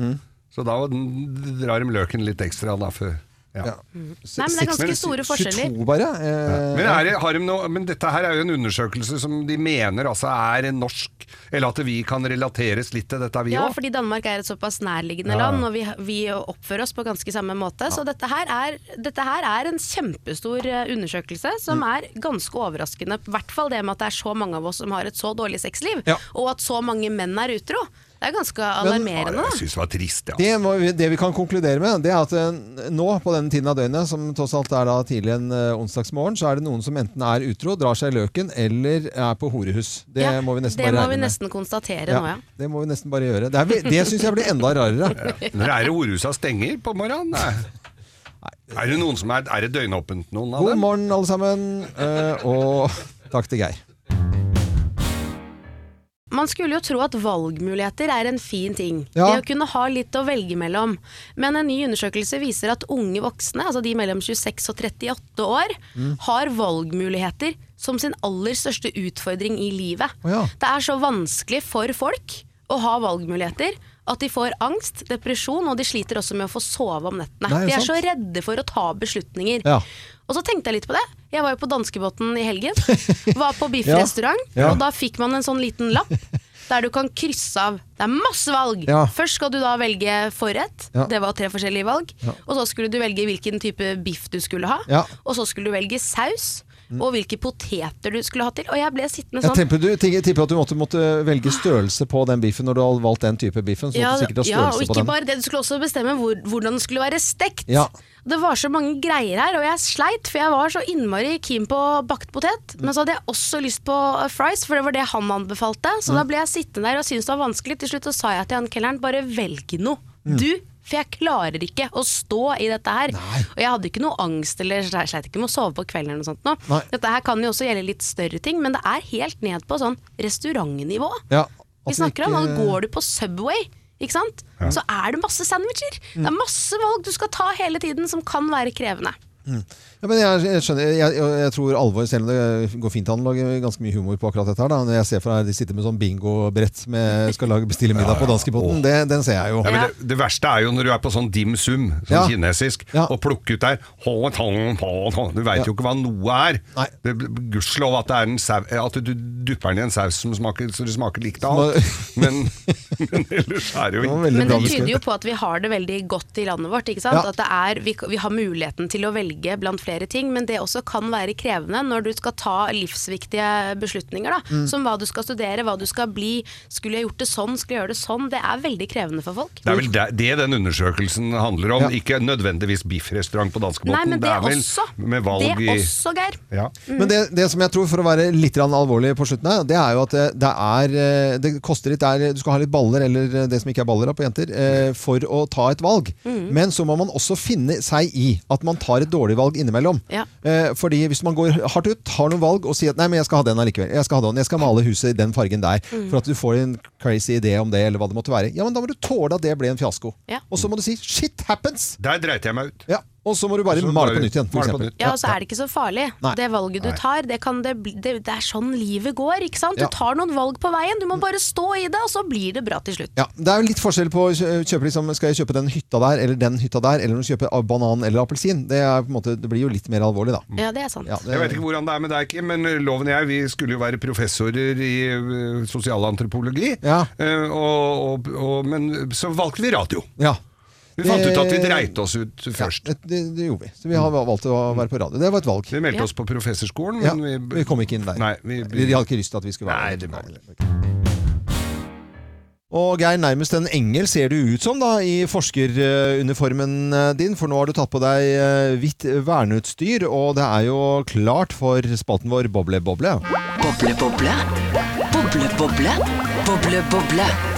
Så da drar de løken litt ekstra da før. Ja. Nei, men det er ganske store forskjeller. 22 bare. Eh, Men, er det, har de noe, men dette her er jo en undersøkelse som de mener altså er norsk, eller at vi kan relateres litt til dette, vi Ja, også. fordi Danmark er et såpass nærliggende Ja. land, og vi, vi oppfører oss på ganske samme måte. Så dette her, er, dette her er en kjempestor eh, undersøkelse som Mm. er ganske overraskende. I hvert fall det med at det er så mange av oss som har et så dårlig sexliv, Ja. og at så mange menn er utro. Det er ganske alarmerende. Men, Jeg syns det var trist, ja. Det, må vi, det vi kan konkludere med, det er at eh, nå på denne tiden av døgnet, som tross alt er da tidlig en eh, onsdagsmorgen, så er det noen som enten er utro, drar seg i løken, eller er på horehus. Det Ja, må vi nesten det må vi nesten konstatere Ja, nå, ja. Det må vi nesten bare gjøre. Det, er det syns jeg blir enda rarere. Når er det horehusa stenger på morgenen? Nei. Er det noen som er, er det døgnåpent, noen av dem? God morgen, alle sammen, Uh, og takk til Geir. Man skulle jo tro at valgmuligheter er en fin ting. Ja. Det å kunne ha litt å velge mellom. Men en ny undersøkelse viser at unge voksne, altså de mellom 26 og 38 år, Mm. har valgmuligheter som sin aller største utfordring i livet. Oh, ja. Det er så vanskelig for folk å ha valgmuligheter at de får angst, depresjon, og de sliter også med å få sove om nettene. Nei, de er så redde for å ta beslutninger. Ja. Og så tenkte jeg litt på det. Jeg var jo på danskebåten i helgen. [LAUGHS] Var på biffrestaurant, Ja. og da fikk man en sånn liten lapp der du kan krysse av. Det er masse valg! Ja. Først skal du da velge forrett. Ja. Det var tre forskjellige valg. Ja. Og så skulle du velge hvilken type biff du skulle ha. Ja. Og så skulle du velge saus. Og hvilke poteter du skulle ha til. Og jeg ble sittende Jeg sånn tipper, du, jeg tipper at du måtte, måtte velge størrelse på den biffen når du har valgt den type biffen. Så ja, du sikkert ha størrelse ja, og ikke bare det, du skulle også bestemme hvor, hvordan den skulle være stekt. Ja. Det var så mange greier her, og jeg sleit, for jeg var så innmari keen på bakt potet. Men så hadde jeg også lyst på uh, fries, for det var det han anbefalte. Så Mm. da ble jeg sittende der og syntes det var vanskelig. Til slutt så sa jeg til han kelneren, bare velg noe. Mm. Du, for jeg klarer ikke å stå i dette her. Og jeg hadde ikke noe angst, eller sleit ikke med å sove på kvelden eller noe sånt. Nå. Dette her kan jo også gjelde litt større ting, men det er helt ned på sånn restaurantnivå. Ja, Vi snakker ikke... om og går du på Subway, ikke sant? så er det masse sandwicher. Det er masse valg du skal ta hele tiden som kan være krevende. Ja, men jeg, jeg skjønner, jeg, jeg, jeg tror alvor, selv om det går fint an å lage ganske mye humor på akkurat dette her, da. Når jeg ser for meg de sitter med sånn bingobrett med skal lage bestille middag på danskebåten, det, den ser jeg jo. Ja, men det, det verste er jo når du er på sånn dim sum, sånn Ja. kinesisk, og plukker ut der. Du veit Ja. jo ikke hva noe er. Det er Gudskjelov at, det er en sau- at du dupper den i en saus som smaker, så det smaker likt av alt. Men, [LAUGHS] men ellers er det jo ikke Men det tyder jo på at vi har det veldig godt i landet vårt. ikke sant? Ja. At det er, vi, vi har muligheten til å velge blant flere diskutere ting, men det også kan være krevende når du skal ta livsviktige beslutninger. Da. Mm. Som hva du skal studere, hva du skal bli. Skulle jeg gjort det sånn, skulle jeg gjøre det sånn. Det er veldig krevende for folk. Det er vel det, det den undersøkelsen handler om, Ja. ikke nødvendigvis biffrestaurant på danskebåten. Men det, er vel også. med valg det i også, Geir. ja. Men det, det som jeg tror, for å være litt alvorlig på slutten her, det er jo at det, det er eh, Det koster litt er, Du skal ha litt baller, eller eh, det som ikke er baller da, på jenter, eh, for å ta et valg. Men så må man også finne seg i at man tar et dårlig valg innimellom. Ja. Eh, fordi hvis man går hardt ut, har noen valg og sier at nei, men jeg skal ha den allikevel. Jeg skal ha den, jeg skal male huset i den fargen der. For at du får en crazy idé om det, eller hva det måtte være. Ja, men da må du tåle at det ble en fiasko. Ja. Og så må du si shit happens! Der dreit jeg meg ut. Ja. Og så må du bare Og male på nytt igjen, for nytt. Ja, og så er det ikke så farlig. Nei. Det valget du tar, det, kan det, bli- det, det er sånn livet går. ikke sant? Du tar noen valg på veien, du må bare stå i det, og så blir det bra til slutt. Ja, Det er jo litt forskjell på å kjøpe liksom, Skal jeg kjøpe den hytta der eller den hytta der, eller om du kjøper banan eller appelsin. Det, er på en måte, det blir jo litt mer alvorlig, da. Ja, det er sant. Ja, det, Jeg vet ikke hvordan det er med deg, Kim, men Loven og jeg vi skulle jo være professorer i uh, sosialantropologi. Ja. Eh, og, og, og, men så valgte vi radio. ja. Vi fant ut at vi Det- dreit oss ut Ja, først. det, det, det gjorde vi. Så vi har valgt å være på radio. Det var et valg. Vi meldte Ja. oss på professorskolen, Ja, vi, vi kom ikke inn der. Nei, vi, De hadde ikke lyst til at vi skulle være Nei, der. det var Og Geir, nærmest en engel ser du ut som da i forskeruniformen eh, din, for nå har du tatt på deg eh, hvitt verneutstyr, og det er jo klart for spalten vår Boble-boble. Boble-boble. Boble boble. Boble, boble.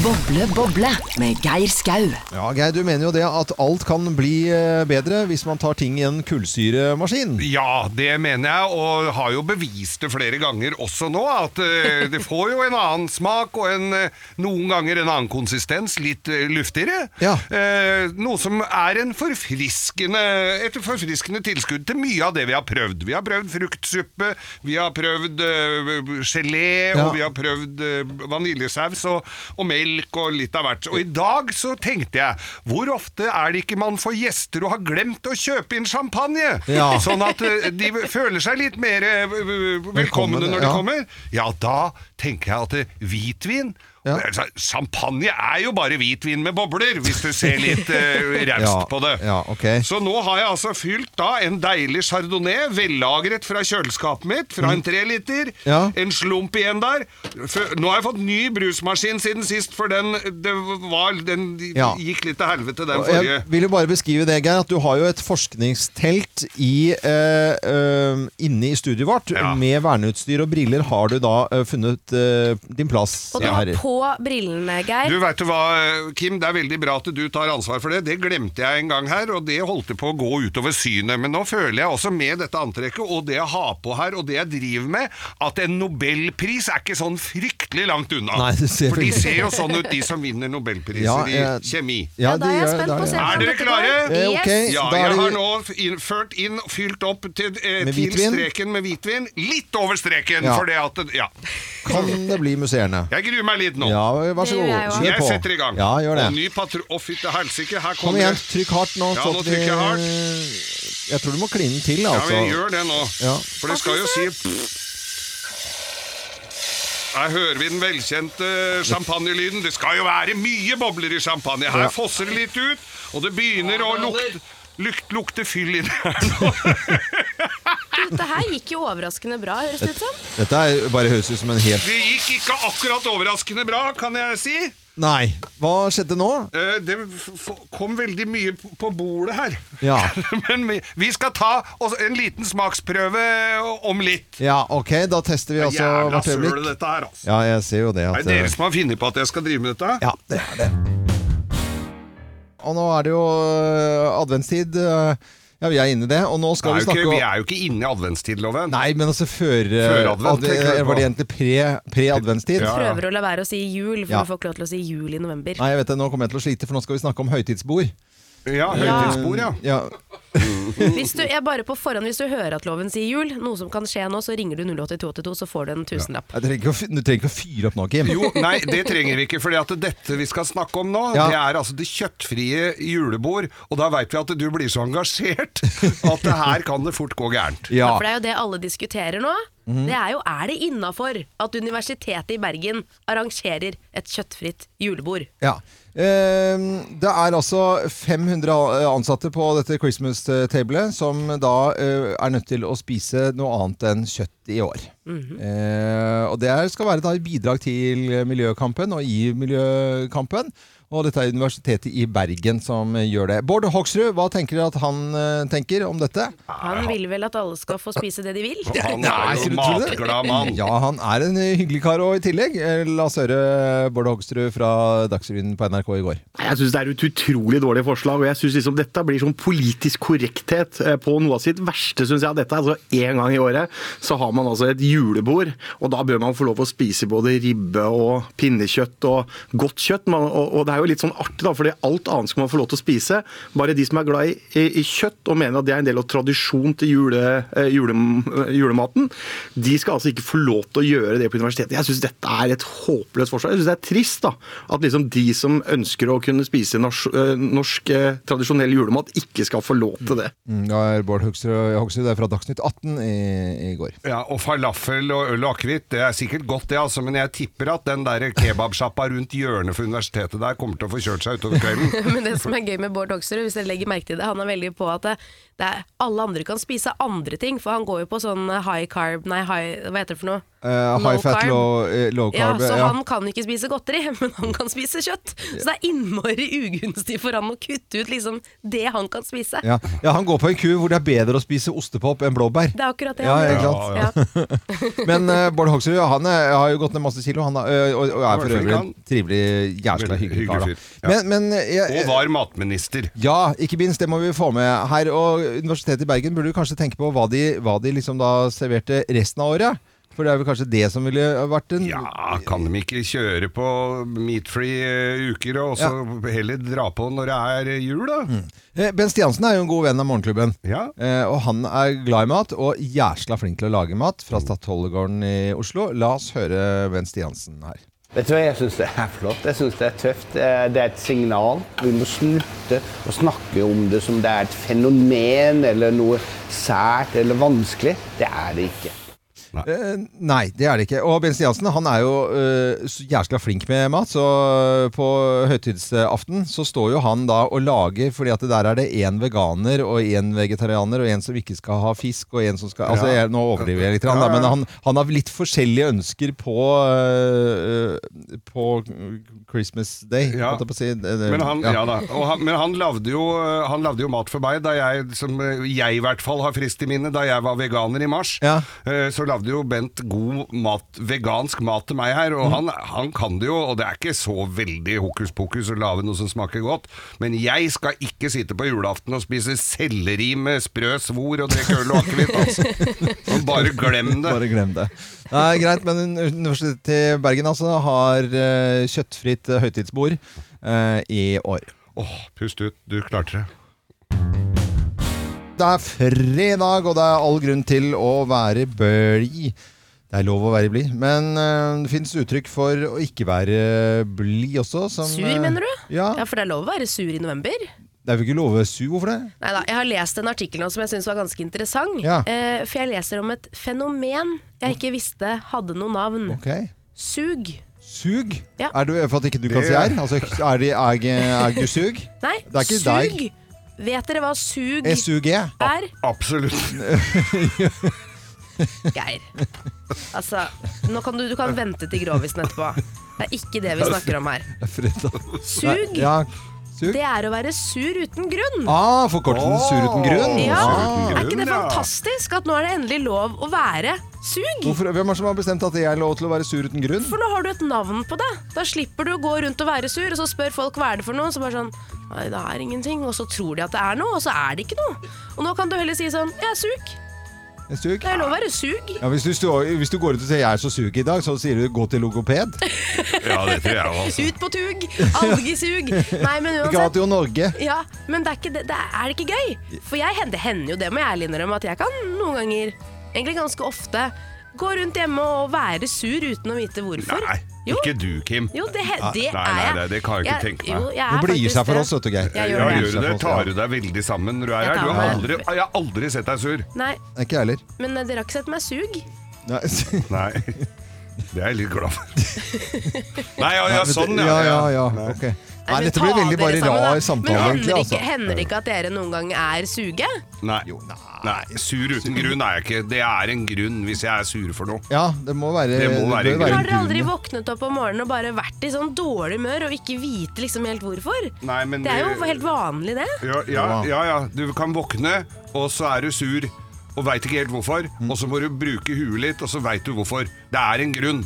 Boble, boble. Med Geir Skau. Ja, Geir, du mener jo det at alt kan bli eh, bedre hvis man tar ting i en kullsyremaskin. Ja, det mener jeg, og har jo bevist det flere ganger også nå, at eh, det får jo en annen smak og en, eh, noen ganger en annen konsistens, litt luftigere. Ja. Eh, noe som er en forfriskende, et forfriskende tilskudd til mye av det vi har prøvd. Vi har prøvd fruktsuppe, vi har prøvd gelé, Ja. og vi har prøvd vaniljesaus og, og melk og litt av hvert. Og i dag så tenkte jeg, hvor ofte er det ikke man får gjester og har glemt å kjøpe inn champagne? Ja. Sånn at eh, de føler seg litt mer eh, velkomne når de kommer. Ja, da tenker jeg at eh, hvitvin Ja. Champagne er jo bare hvitvin med bobler, hvis du ser litt uh, [LAUGHS] raust Ja, på det. ja, okay. Så nå har jeg altså fylt da en deilig chardonnay, vellagret fra kjøleskapet mitt, fra en treliter. Mm. Ja. En slump igjen der. Nå har jeg fått ny brusmaskin siden sist, for den, det var, den Ja. gikk litt til helvete, den forrige. Jeg vil jo bare beskrive det, Geir, at du har jo et forskningstelt i, uh, uh, inne i studioet vårt. Ja. Med verneutstyr og briller har du da funnet din plass. Og du har herrer. På brillene, Geir. Du vet du hva, Kim, det er veldig bra at du tar ansvar for det. Det glemte jeg en gang her, og det holdt på å gå utover synet. Men nå føler jeg også med dette antrekket, og det jeg har på her, og det jeg driver med, at en nobelpris er ikke sånn fryktelig langt unna. Nei, for de ser jo sånn ut, de som vinner nobelpriser Ja, i eh, kjemi. Ja, Ja, da er jeg spent på å se det. Er dere klare? Eh, ok. Yes. Ja, jeg har nå ført inn, fylt opp til, eh, Med til streken med hvitvin. Litt over streken, Ja. for det at Ja. Kan det bli musserende? Jeg gruer meg litt nå. Ja, vær så Det gjør god. jeg også. Kjør Jeg på. setter i gang. Ja, gjør det. Og ny patro... Å, fytte helsike, her Kom kommer igjen, det. trykk hardt nå. Ja, så nå at vi- trykker jeg hardt. Jeg tror du må kline til, Ja, altså. vi gjør det nå. Ja. For det skal jo si Her hører vi den velkjente champagnelyden. Det skal jo være mye bobler i champagne. Her Ja. fosser det litt ut, og det begynner å lukte, lukt, lukte fyll inni her nå. [LAUGHS] Dette her gikk jo overraskende bra, høres det ut som. Dette er bare høres ut som en helt Det gikk ikke akkurat overraskende bra, kan jeg si. Nei. Hva skjedde nå? Eh, Det f- kom veldig mye p- på bordet her. Ja. [LAUGHS] Men vi, vi skal ta oss en liten smaksprøve om litt. Ja, ok, da tester vi altså Jævla hvert søl øyeblikk. dette her, altså. Ja, jeg ser jo det. Er At, det eh, dere som har funnet på at jeg skal drive med dette? Ja, det er det. Og nå er det jo øh, adventstid. øh, Ja, vi er inne i det. Og nå skal vi snakke ikke, vi er jo ikke inne i adventstidloven. Nei, men altså før, øh, Før advent, ad- tenker. Var det egentlig pre- pre-adventstid? Ja, ja. Prøver å la være å si jul, for Ja. du får ikke lov til å si jul i november. Nei, jeg vet det, nå kommer jeg til å slite, for nå skal vi snakke om høytidsbord. Ja, høytidsbord, ja. ja. [LAUGHS] Hvis du, er bare på forhånd, hvis du hører at loven sier jul, noe som kan skje nå, så ringer du 08282, så får du en tusenlapp. Jeg trenger ikke å, fy- du trenger ikke å fyre opp nå, Kim. Jo, nei, det trenger vi ikke, for dette vi skal snakke om nå, Ja. det er altså det kjøttfrie julebord, og da vet vi at du blir så engasjert at det her kan det fort gå gærent. Ja. For det er jo det alle diskuterer nå. Det er jo er det innafor at Universitetet i Bergen arrangerer et kjøttfritt julebord. Ja. Eh, det er altså 500 ansatte på dette Christmas Constable, som da eh, er nødt til å spise noe annet enn kjøtt i år. Mhm. Eh, og det skal være et bidrag til miljøkampen og i miljøkampen. Og dette er Universitetet i Bergen som eh, gjør det. Bård Hoksrud, hva tenker dere at han eh, tenker om dette? Han vil vel at alle skal få spise det de vil? Han er [LAUGHS] jo matglad mann. Ja, han er en hyggelig kar og i tillegg. Eh, La oss høre Bård Hoksrud fra Dagsrevyen på NRK i går. Jeg syns det er et utrolig dårlig forslag, og jeg synes liksom dette blir sånn politisk korrekthet på noe av sitt verste, syns jeg. Dette er altså én gang i året så har man altså et julebord, og da bør man få lov å spise både ribbe og pinnekjøtt og godt kjøtt. Og, og det er jo litt sånn artig, da, fordi alt annet skal man få lov til å spise. Bare de som er glad i, i, i kjøtt og mener at det er en del av tradisjon til jule, eh, jule, julematen, de skal altså ikke få lov til å gjøre det på universitetet. Jeg syns dette er et håpløst forslag. Jeg syns det er trist da, at liksom de som ønsker å kunne spise nors, eh, norsk eh, tradisjonell julemat, ikke skal få lov til det. Ja, er Bård Hoksrud, Hoksrud det er fra Dagsnytt 18 i, i går. Ja, og falafel og øl og akevitt, det er sikkert godt det, altså, men jeg tipper at den der kebabsjappa rundt hjørnet for universitetet der kommer til å få kjørt seg utover kvelden. [LAUGHS] Men det som er gøy med Bård Hoksrud, hvis dere legger merke til det, han er veldig på at det, det er, alle andre kan spise andre ting, for han går jo på sånn high carb, nei, high, hva heter det for noe? Eh, high fat, low, eh, low Ja, carb. så ja. han kan ikke spise godteri, [LAUGHS] men han kan spise kjøtt. Så det er innmari ugunstig for han å kutte ut liksom det han kan spise. Ja. ja, han går på en ku hvor det er bedre å spise ostepop enn blåbær. Det er akkurat det Ja? [LAUGHS] Men uh, Bård Hoksrud han er, har jo gått ned masse kilo, han er, og, og er for øvrig en trivelig, jævla hyggelig kar. Men, men jeg, Og var matminister. Ja, ikke minst. Det må vi få med her. Og Universitetet i Bergen burde kanskje tenke på hva de, hva de liksom da serverte resten av året. For det er vel kanskje det som ville vært en Ja, kan de ikke kjøre på meat-free eh, uker, og så heller dra på når det er eh, jul, da? Eh, Ben Stiansen er jo en god venn av Morgenklubben. Ja. Eh, og han er glad i mat, og jæsla flink til å lage mat fra Stadholdegården i Oslo. La oss høre Ben Stiansen her. Vet du hva, Jeg syns det er flott. Jeg synes Det er tøft. Det er et signal. Vi må slutte å snakke om det som det er et fenomen eller noe sært eller vanskelig. Det er det ikke. Eh, nei, det er det ikke. Og Ben Stiansen han er jo uh, jæskla flink med mat. Så på høytidsaften så står jo han da og lager, fordi at der er det én veganer og én vegetarianer og en som ikke skal ha fisk, og en som skal Altså, jeg, nå overdriver jeg litt, da, Ja, ja. men han, han har litt forskjellige ønsker på uh, På Christmas Day, Ja. holdt jeg på å si. Men han, ja. da. Han, men han lagde, jo, han lagde jo mat for meg, da jeg, som jeg i hvert fall har frist i minne, da jeg var veganer i mars. Ja. Eh, Lagde jo Bent god mat, vegansk mat til meg her, og Mm. han, han kan det jo, og det er ikke så veldig hokus pokus å lage noe som smaker godt, men jeg skal ikke sitte på julaften og spise selleri med sprø svor og drikke øl og akevitt, altså. Bare glem det. Bare glem det. Nei, greit, men Universitetet i Bergen altså har eh, kjøttfritt høytidsbord eh, i år. Åh, pust ut, du klarte det. Det er fredag, og det er all grunn til å være blid. Det er lov å være blid, men eh, det finnes uttrykk for å ikke være blid også. Som, Sur, eh, mener du? Ja. ja, for det er lov å være sur i november. Det er jo ikke lov å være sur, hvorfor det? Neida, jeg har lest en artikkel nå som jeg syns var ganske interessant. Ja. Eh, for jeg leser om et fenomen jeg ikke visste hadde noe navn. Ok. Sug. Sug? Ja. Er du, for at ikke du kan si R? Altså, er, det, er, er du sug? Nei, Det er ikke sug. deg. Vet dere hva sug SUG? er? Absolutt. [LAUGHS] Geir. Altså, nå kan du, du kan vente til grovisen etterpå. Det er ikke det vi snakker om her. Sug, Ja, sug. det er å være sur uten grunn. Ah, forkortelsen sur uten grunn. Ja, Ah. Er ikke det fantastisk at nå er det endelig lov å være sug? Hvorfor, hvem er det som har bestemt at det er lov til å være sur uten grunn? For nå har du et navn på det. Da slipper du å gå rundt og være sur, og så spør folk hva er det for noe, så bare sånn Nei, det er ingenting. Og så tror de at det er noe, og så er det ikke noe. Og nå kan du heller si sånn Jeg er sug. En sug? Det er lov å være sug. Ja, hvis, du står, hvis du går ut og sier 'jeg er så sug i dag', så sier du 'gå til logoped'. [LAUGHS] Ja, det tror jeg også. Ut på tug! Algesug! Nei, men uansett. Radio Norge. Ja, men det er, ikke, det, det er det ikke gøy? For jeg, det hender jo det, må jeg ærlig innrømme, at jeg kan noen ganger, egentlig ganske ofte, gå rundt hjemme og være sur uten å vite hvorfor. Nei, Jo. ikke du, Kim. Jo, det, Nei, det nei, er jeg. nei, det kan jeg ikke tenke meg. Jo, Du blir seg for oss, vet du, Geir. Jeg Ja, gjør det. gjør du det? Tar du deg veldig sammen når du er Jeg her? Du har aldri, jeg har aldri sett deg sur. Nei, Ikke jeg heller. men dere har ikke sett meg sug? Nei. Nei. Det er jeg litt glad for. [LAUGHS] Nei, ja, ja, sånn, ja. ja, ja, ja. Ok. Nei, dette blir veldig bare rar samtale. Men hender. Altså. ikke, hender det ikke at dere noen gang er suge? Nei. Nei, sur uten grunn er jeg ikke. Det er en grunn hvis jeg er sur for noe. Ja, det må være, Det må være bør en Har grunn. dere aldri våknet opp om morgenen og bare vært i sånn dårlig humør og ikke vite liksom helt hvorfor? Nei, men Det er jo helt vanlig, det. Ja, ja, ja, ja. Du kan våkne, og så er du sur og veit ikke helt hvorfor. Mm. Og så må du bruke huet litt, og så veit du hvorfor. Det er en grunn.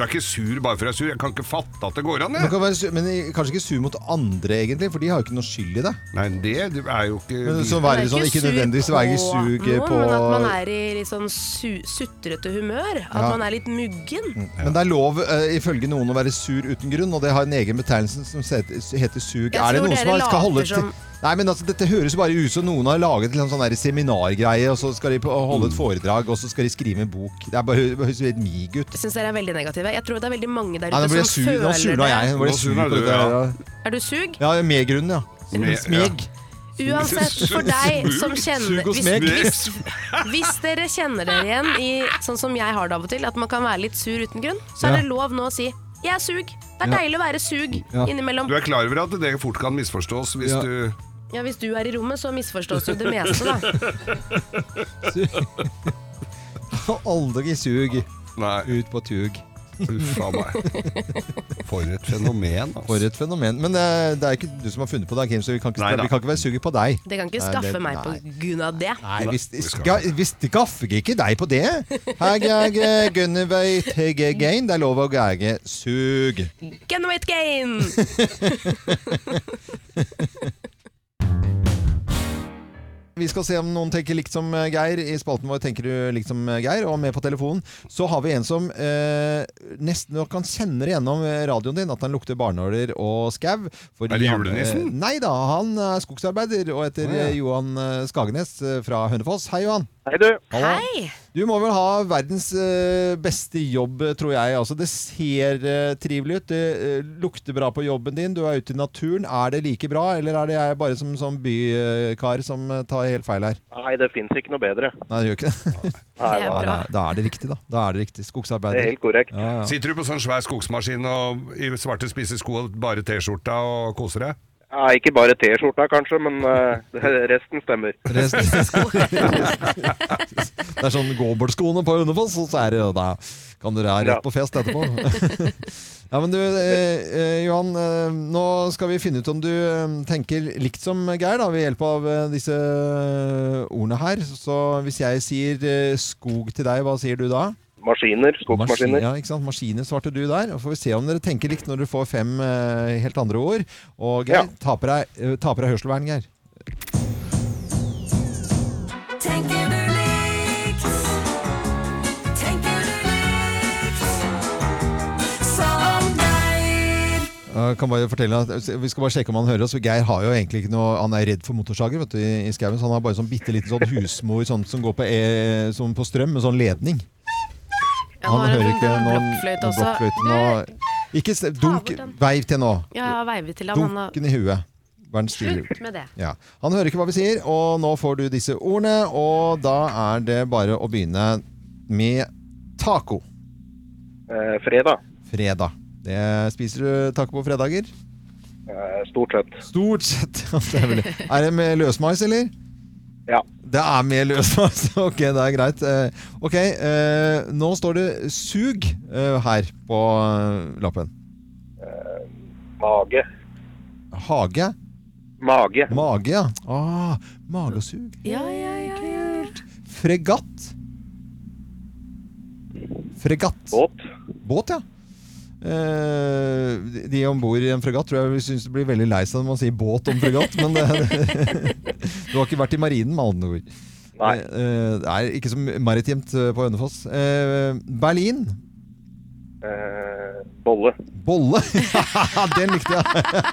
Du er ikke sur bare for å være sur. Jeg kan ikke fatte at det går an. Man Jeg. kan være su- men kanskje ikke sur mot andre, egentlig, for de har jo ikke noe skyld i det. Nei, det er jo ikke Men så være sånn, ikke nødvendigvis være sug på Men at man er i litt sånn su sutrete humør. At Ja. man er litt muggen. Men det er lov uh, ifølge noen å være sur uten grunn, og det har en egen betegnelse som heter sug. Jeg Er det noen som har- skal holde til Nei, men altså, Dette høres jo bare ut som noen har laget en sånn der seminargreie, og så skal de holde et foredrag, og så skal de skrive en bok. Det er bare det høres helt mig ut. Jeg syns dere er veldig negative. Jeg tror det er veldig mange der ute jeg som sur. Nå føler surna jeg. Nå ble jeg Nå sur surna du, ja. Ja, Er du sug? ja med-grunnen, ja. Smig. Smeg. Uansett, for deg som kjenner hvis, hvis, hvis dere kjenner dere igjen i sånn som jeg har det av og til, at man kan være litt sur uten grunn, så er det lov nå å si 'jeg er sug'. Det er deilig å være sug innimellom. Du er klar over at det fort kan misforstås hvis du Ja, Hvis du er i rommet, så misforstås jo det meste, da. [LAUGHS] Aldri sug Nei. ut på tug. Uff a meg. For et fenomen, altså. For et fenomen. Men det er, det er ikke du som har funnet på det, Kim, så vi kan ikke, Nei vi kan ikke være suger på deg. Det kan ikke Nei, skaffe det- meg nei. på grunn av det. Nei, hvis, skal, hvis det gaffer ikke deg på det Jeg er Gunnevei Gain. Det er lov å gage sug. Wait gain! [LAUGHS] Vi skal se om noen tenker likt som eh, Geir. I spalten vår tenker du likt som eh, Geir. Og med på telefonen så har vi en som eh, nesten nok kan kjenne det gjennom eh, radioen din at han lukter barnåler og skau. Er det han, julenissen? eh, Nei da, han er skogsarbeider og etter oh, ja. Johan Skagenes fra Hønefoss. Hei, Johan. Hei, du. Hallo. Du må vel ha verdens eh, beste jobb, eh, tror jeg. Altså, det ser eh, trivelig ut. Det lukter bra på jobben din. Du er ute i naturen. Er det like bra, eller er det jeg bare som, som bykar som tar helt feil her? Nei, det fins ikke noe bedre. Nei, det gjør ikke det. Nei, Ja, nei. da, da er det riktig, da. Da er det riktig. Skogsarbeider. Det er helt korrekt. Ja, ja. Sitter du på sånn svær skogsmaskin og i svarte spisse sko og bare T-skjorta og koser deg? Ja, ikke bare T-skjorta, kanskje, men uh, [LAUGHS] resten [LAUGHS] stemmer. Det er sånn gåbordskoene på Hønefoss, og så er det da kan dere ha rett på fest etterpå. [LAUGHS] ja, men du, eh, eh, Johan, eh, nå skal vi finne ut om du eh, tenker likt som Geir, da, ved hjelp av eh, disse ordene her. Så hvis jeg sier eh, skog til deg, hva sier du da? Maskiner, skogsmaskiner. Maskin, ja, ikke sant? Maskiner svarte du der. Og får vi se om dere tenker likt når dere får fem eh, helt andre ord. Og Geir, ta på deg, eh, ta på deg hørselvern, Geir. Tenker du likt? Tenker du likt? Som? Jeg kan bare fortelle at Vi skal bare sjekke om han hører oss. Geir har jo egentlig ikke noe Han er redd for motorsager vet du, i, skaven skauen. Så han har bare sånn bitte liten sånn husmor sånn, som går på, e, sånn på strøm med sånn ledning. Ja, nå har jeg noen- blokkfløyte også. nå. Ikke dunk, veiv til nå. Ja, til ham. Han har Dunken i huet. Den. Slutt med det. Ja. Han hører ikke hva vi sier, og nå får du disse ordene. Og da er det bare å begynne med taco. Eh, fredag. Fredag. Det spiser du taco på fredager? Eh, stort sett. Stort sett. [LAUGHS] er det med løsmais, eller? Ja. Det er mer løst, altså. [LAUGHS] Ok, det er greit. Eh, Ok, eh, nå står det sug eh, her på eh, lappen. Mage. Hage. Mage. Mage, ja. Ah, magesug. Ja, ja, ja, ja. Fregatt. Fregatt. Båt. Båt, ja. Eh, de- om bord i en fregatt tror jeg syns det blir veldig lei seg når man sier båt om fregatt, men det, [LAUGHS] du har ikke vært i marinen, med andre ord. Nei. Eh, det er ikke så maritimt eh, på Hønefoss. Eh, Berlin. Eh, bolle. Bolle! [LAUGHS] Den likte jeg!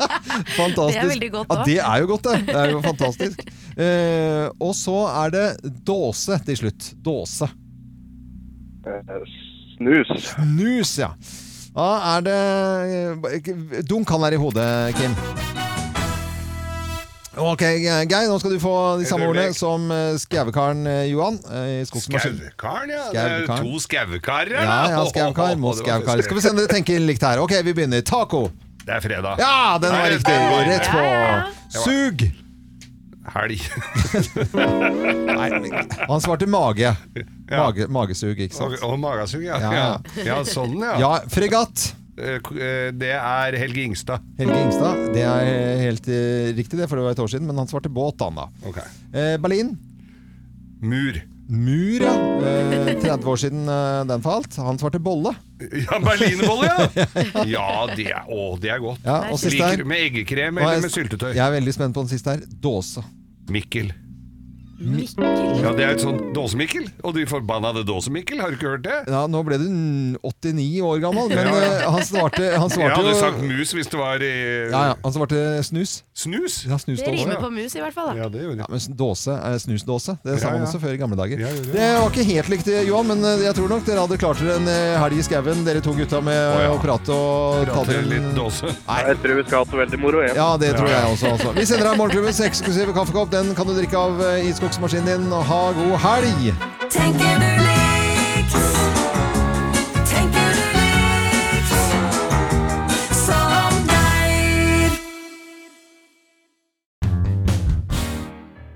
[LAUGHS] Fantastisk. Det er veldig godt Ja, det er jo godt, det. Det er jo fantastisk. Eh, og så er det dåse til slutt. Dåse. Eh, snus. Snus, ja. Da er det eh, Dunk han er i hodet, Kim. Ok, Geir, nå skal du få de samme ordene som eh, eh, Johan. Skaukaren, ja. Det Skaukaren. to skaukarer, Ja, ja, skaukar mot skaukar. Skal vi se om dere tenker likt her. Ok, vi begynner. Taco. Det er fredag. Ja, den var riktig. Rett på. Sug. Helg. [LAUGHS] Nei, han svarte mage. [LAUGHS] mage. Magesug, ikke sant? Og, og magesug, ja. Ja, ja. ja. ja. sånn, ja. Ja, fregatt. Eh, eh, Det er Helge Ingstad. Helge Ingstad. Det er helt eh, riktig, det, for det var et år siden, men han svarte båt, han da. Ok. Eh, Berlin. Mur. Mur, ja. Eh, 30 år siden den falt. Han svarte bolle. Ja, berlinerbolle, [LAUGHS] ja! Ja, det er, å, det er godt. Ja, og siste her. Liker, med eggekrem er eller med syltetøy? Jeg er veldig spent på den siste her. Dåse. Mikkel. Mikkel. Ja, det er et sånt Dåse-Mikkel. Og de forbannede Dåsemikkel, har du ikke hørt det? Ja, nå ble du 89 år gammel, men eh, han svarte, han Jeg svarte hadde jo sagt mus hvis det var i ja, ja, Han svarte snus. Snus? Ja, snus Det dåse. rimer på mus i hvert fall, da. Ja, det gjorde Ja, men dåse er snusdåse. Det sa Ja, man ja. også før i gamle dager. Ja, ja, ja. Det var ikke helt likt, Johan, men eh, jeg tror nok dere hadde klart dere en eh, helg i skauen, dere to gutta, med Å, ja. å prate og ta Prate dere litt dåse. Jeg tror vi skal ha det veldig moro. Ja. Ja, det tror jeg også. Altså. Vi sender deg Morgenklubbens eksklusive kaffekopp. Den kan du drikke av eh, i skogsmaskinen din. Ha god helg! Tenker du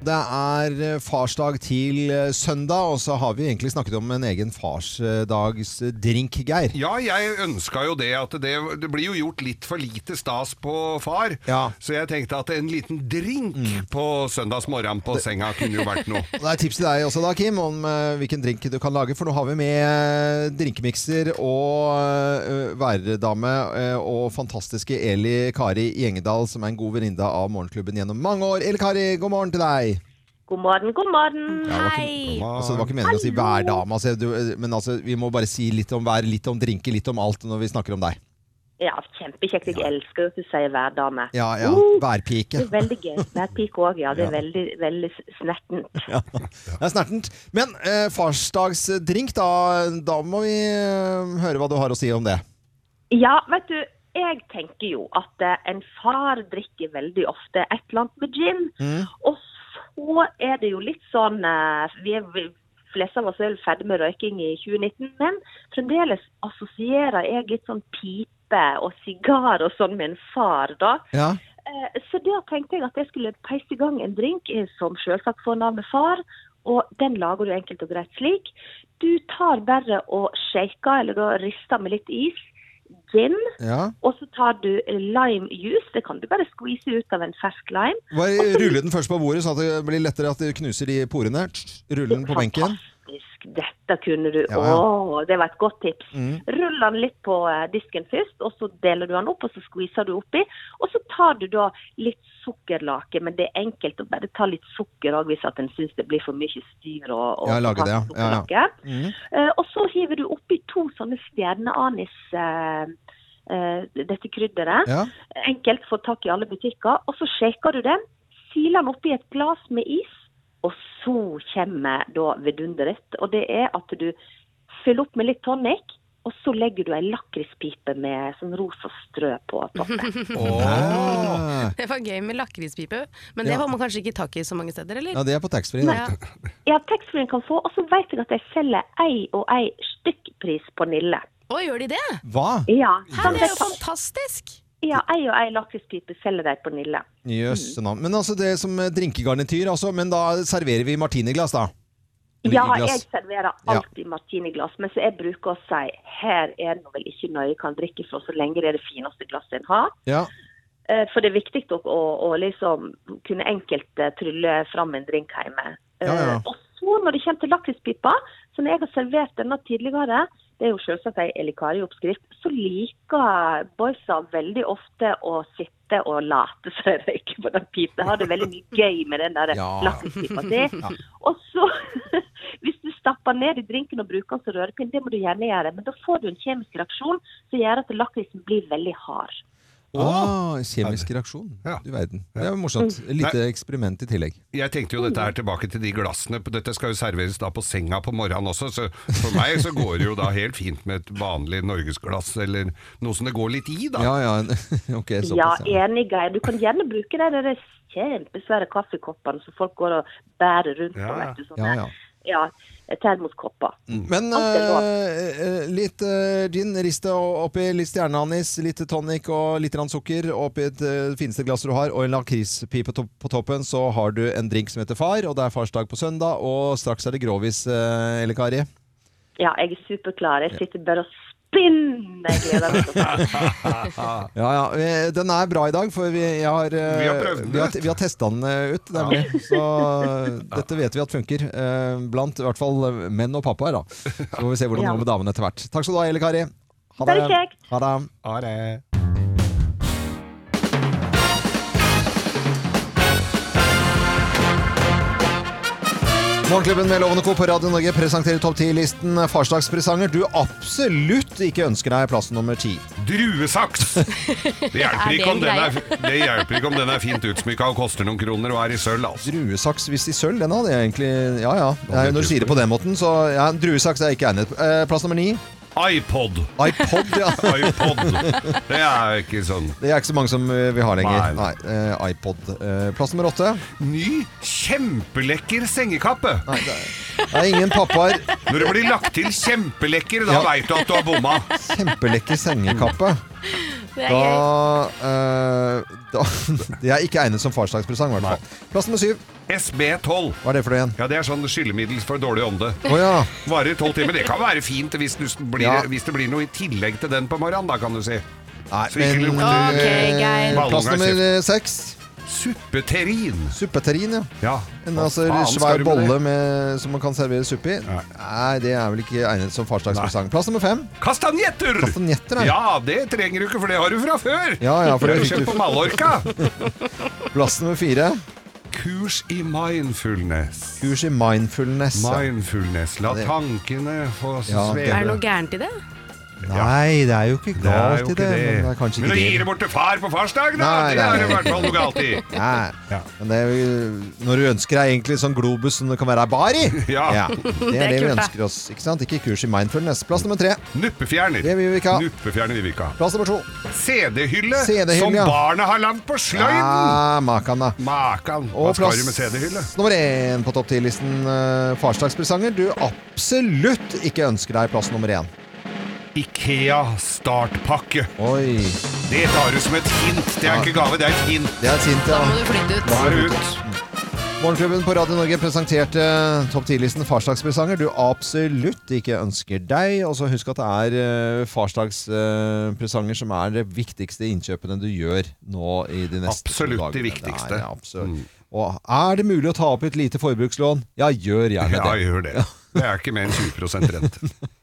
Det er eh, farsdag til eh, søndag, og så har vi egentlig snakket om en egen farsdagsdrink, Geir. Ja, jeg ønska jo det at det, det blir jo gjort litt for lite stas på far. Ja. Så jeg tenkte at en liten drink på søndagsmorgen på senga kunne jo vært noe. [LAUGHS] Det er tips til deg også da, Kim, om uh, hvilken drink du kan lage. For nå har vi med eh, drinkemikser og uh, værdame uh, og fantastiske Eli Kari Gjengedal, som er en god venninne av Morgenklubben gjennom mange år. Eli Kari, god morgen til deg. God morgen, god morgen. Ja, det, var ikke, altså, det var ikke meningen å si værdame, altså, du, eh, men altså, vi må bare si litt om hver, litt om drinker, litt om alt når vi snakker om deg. Ja, kjempekjekt. Jeg elsker at du sier hver dame. Ja, ja. Uh, Værpike. Det er veldig gøy. Værpike òg, ja. Det er Ja. veldig, veldig snertent. [LAUGHS] Ja, det er snertent. Men eh, farsdagsdrink, da, da må vi eh, høre hva du har å si om det. Ja, vet du. Jeg tenker jo at eh, en far drikker veldig ofte et eller annet med gin. Mm. Og så er det jo litt sånn eh, Vi er fleste av oss er ferdig med røyking i 2019, men fremdeles assosierer jeg litt sånn pipe og sigar og sånn med en far, da. Ja. Eh, Så da tenkte jeg at jeg skulle peise i gang en drink eh, som selvsagt får navnet far. Og den lager du enkelt og greit slik. Du tar bare og shaker, eller da rister med litt is, gin. Ja. Og så tar du lime juice. Det kan du bare squeeze ut av en fersk lime. Bare rulle den først på bordet, så at det blir lettere at det knuser de porene. Rulle den på benken. Fantastisk. Dette kunne du. Ja, ja. Åh, det var et godt tips. Mm. Rull den litt på eh, disken først, og så deler du den opp, og så skviser du oppi. Og så tar du da litt sukkerlake, men det er enkelt å bare ta litt sukker òg hvis at en syns det blir for mye styr og, og Ja, lage det, ja. Mm. Uh, og så hiver du oppi to sånne stjerneanis Uh, uh, dette krydderet. Enkelt få tak i alle butikker. Og så shaker du den, siler den oppi et glass med is, og så kommer da vidunderet. Og det er at du fyller opp med litt tonic, og så legger du ei lakrispipe med sånn rosa strø på toppen. [LAUGHS] oh. Det var gøy med lakrispipe, men det Ja. får man kanskje ikke tak i så mange steder, eller? Ja, det er på taxfree. Ja. Ja, taxfree-en kan få, og så vet jeg at jeg selger ei og ei stykkpris på Nille. Å, gjør de det? Hva? Ja, Hæ, det er jo fantastisk! Ja, ei og ei lakrispipe selger de på Nille. Jøss Mm. Men altså det som eh, drinkegarnityr, altså. Men da serverer vi martiniglass, da? Ja, jeg serverer Ja. alltid martiniglass, men så jeg bruker å si her er det vel ikke nøye kan drikke fra, så lenge det er det fineste glasset en har. Ja. Eh, For det er viktig å, å, liksom kunne enkelt eh, trylle fram en drink hjemme. Ja, ja. Og så når det kommer til lakrispipa, så når jeg har servert denne tidligere, det er jo selvsagt ei Elikari-oppskrift, så liker boysa veldig ofte å sitte og late [LAUGHS] som de røyker på den pipa. Har det veldig mye gøy med den der Ja. lakrispipa si. Og så, [LAUGHS] hvis du stapper ned i drinken og bruker den som rørepinn, det må du gjerne gjøre, men da får du en kjemisk reaksjon som gjør at lakrisen blir veldig hard. Ah, kjemisk reaksjon. Du verden. Det er jo morsomt. Et lite eksperiment i tillegg. Jeg tenkte jo dette her tilbake til de glassene. Dette skal jo serveres da på senga på morgenen også, så for meg så går det jo da helt fint med et vanlig norgesglass, eller noe som det går litt i, da. Ja, ja. [LAUGHS] Ok, Ja, såpass. Ja. enig, Geir. Du kan gjerne bruke de der kjempesvære kaffekoppene som folk går og bærer rundt på. Ja, vet du, sånne, ja, ja. Ja, termoskopper. Men Alt er eh, eh, litt eh, gin, rist det oppi litt stjerneanis, litt tonic og litt sukker oppi et eh, fineste glass du har, og en lakrispipe to på toppen, så har du en drink som heter Far, og det er farsdag på søndag, og straks er det grovis, eh, eller Kari. Ja, jeg er superklar. Jeg sitter bare og spinner. Jeg gleder meg til Ja, ja. eh, Den er bra i dag, for vi, jeg har, eh, Vi har prøvd vi har, vi har testa den eh, ut, nemlig. Så eh, dette vet vi at funker. eh, Blant i hvert fall eh, menn og pappaer, da. Så får vi se hvordan det Ja. går med damene etter hvert. Takk skal du ha, Elle Kari. Ha det. Ha det. Morgenklubben med Lovende Co. på Radio Norge presenterer topp 10-listen farsdagspresanger du absolutt ikke ønsker deg plass nummer ti. Druesaks! [LAUGHS] Det hjelper, Er ikke om den er, det hjelper ikke om den er fint utsmykka og koster noen kroner og er i sølv. Altså. Druesaks hvis i sølv, den hadde jeg egentlig Ja ja. Er når du sier det på den måten, så ja, druesaks er ikke egnet. Eh, plass nummer ni. iPod. iPod, ja. [LAUGHS] iPod. Det er ikke sånn. Det er ikke så mange som vi har lenger. Nei. Nei, eh, iPod. Eh, plass nummer åtte. Ny, kjempelekker sengekappe. Nei Det er ingen pappaer Når det blir lagt til kjempelekker, da Ja. veit du at du har bomma. Kjempelekker sengekappe. Da, uh, da [LAUGHS] Det er ikke egnet som farsdagspresang, i hvert fall. Plass nummer syv. SB12. Hva er det for noe igjen? Ja, Det er sånn skyllemiddel for dårlig ånde. Oh, ja. Varer tolv timer. Det kan være fint hvis, du blir, Ja. hvis det blir noe i tillegg til den på morgenen, da kan du si. Nei, Så ikke men lukter eh, Plass nummer seks. Suppeterrin. Suppeterrin, ja. Ja. En altså, svær bolle med, som man kan servere suppe i. Nei, det er vel ikke egnet som farsdagspresang. Plass nummer fem. Kastanjetter! Kastanjetter, Ja, det trenger du ikke, for det har du fra før. Ja, ja, for det har du kjøpt på Mallorca. [LAUGHS] Plass nummer fire. Kurs i mindfulness. Kurs i mindfulness. Mindfulness. La tankene få Ja, sveve. Er det noe gærent i det? Nei, det er jo ikke galt i det. det. Men det er kanskje Men å gi det. det bort til far på farsdag, da, Nei, det er det i hvert fall noe galt i. [LAUGHS] Nei. Men det er når du ønsker deg egentlig sånn globus som det kan være bar i. [LAUGHS] Ja. [LAUGHS] Det er Det det, er vi ønsker oss. Ikke sant? Ikke kurs i mindfulness. Plass nummer tre. Nuppefjerner. Det vil vi ikke ha. Nuppefjerner vil vi ikke ha. Plass nummer to. CD-hylle CD-hylle, som ja. barna har lagd på sløyden! Ja, makan, da. Makan. Hva Og skal du med CD-hylle? nummer én på topp 10-listen uh, farsdagspresanger du absolutt ikke ønsker deg plass nummer én. Ikea startpakke. Oi. Det tar du som et hint. Det er Ja. ikke gave, det er et hint. Det er et hint, ja. Da må du flytte ut. Da er du ut. Morgenklubben på Radio Norge presenterte topp 10-listen farsdagspresanger du absolutt ikke ønsker deg. Og så husk at det er uh, farsdagspresanger som er det viktigste innkjøpene du gjør nå i de neste Absolutt dagene. de viktigste. Er, ja, absolutt. Og er det mulig å ta opp et lite forbrukslån? Ja, gjør gjerne Ja, det. gjør det. Det er ikke mer enn 20% rente. [LAUGHS]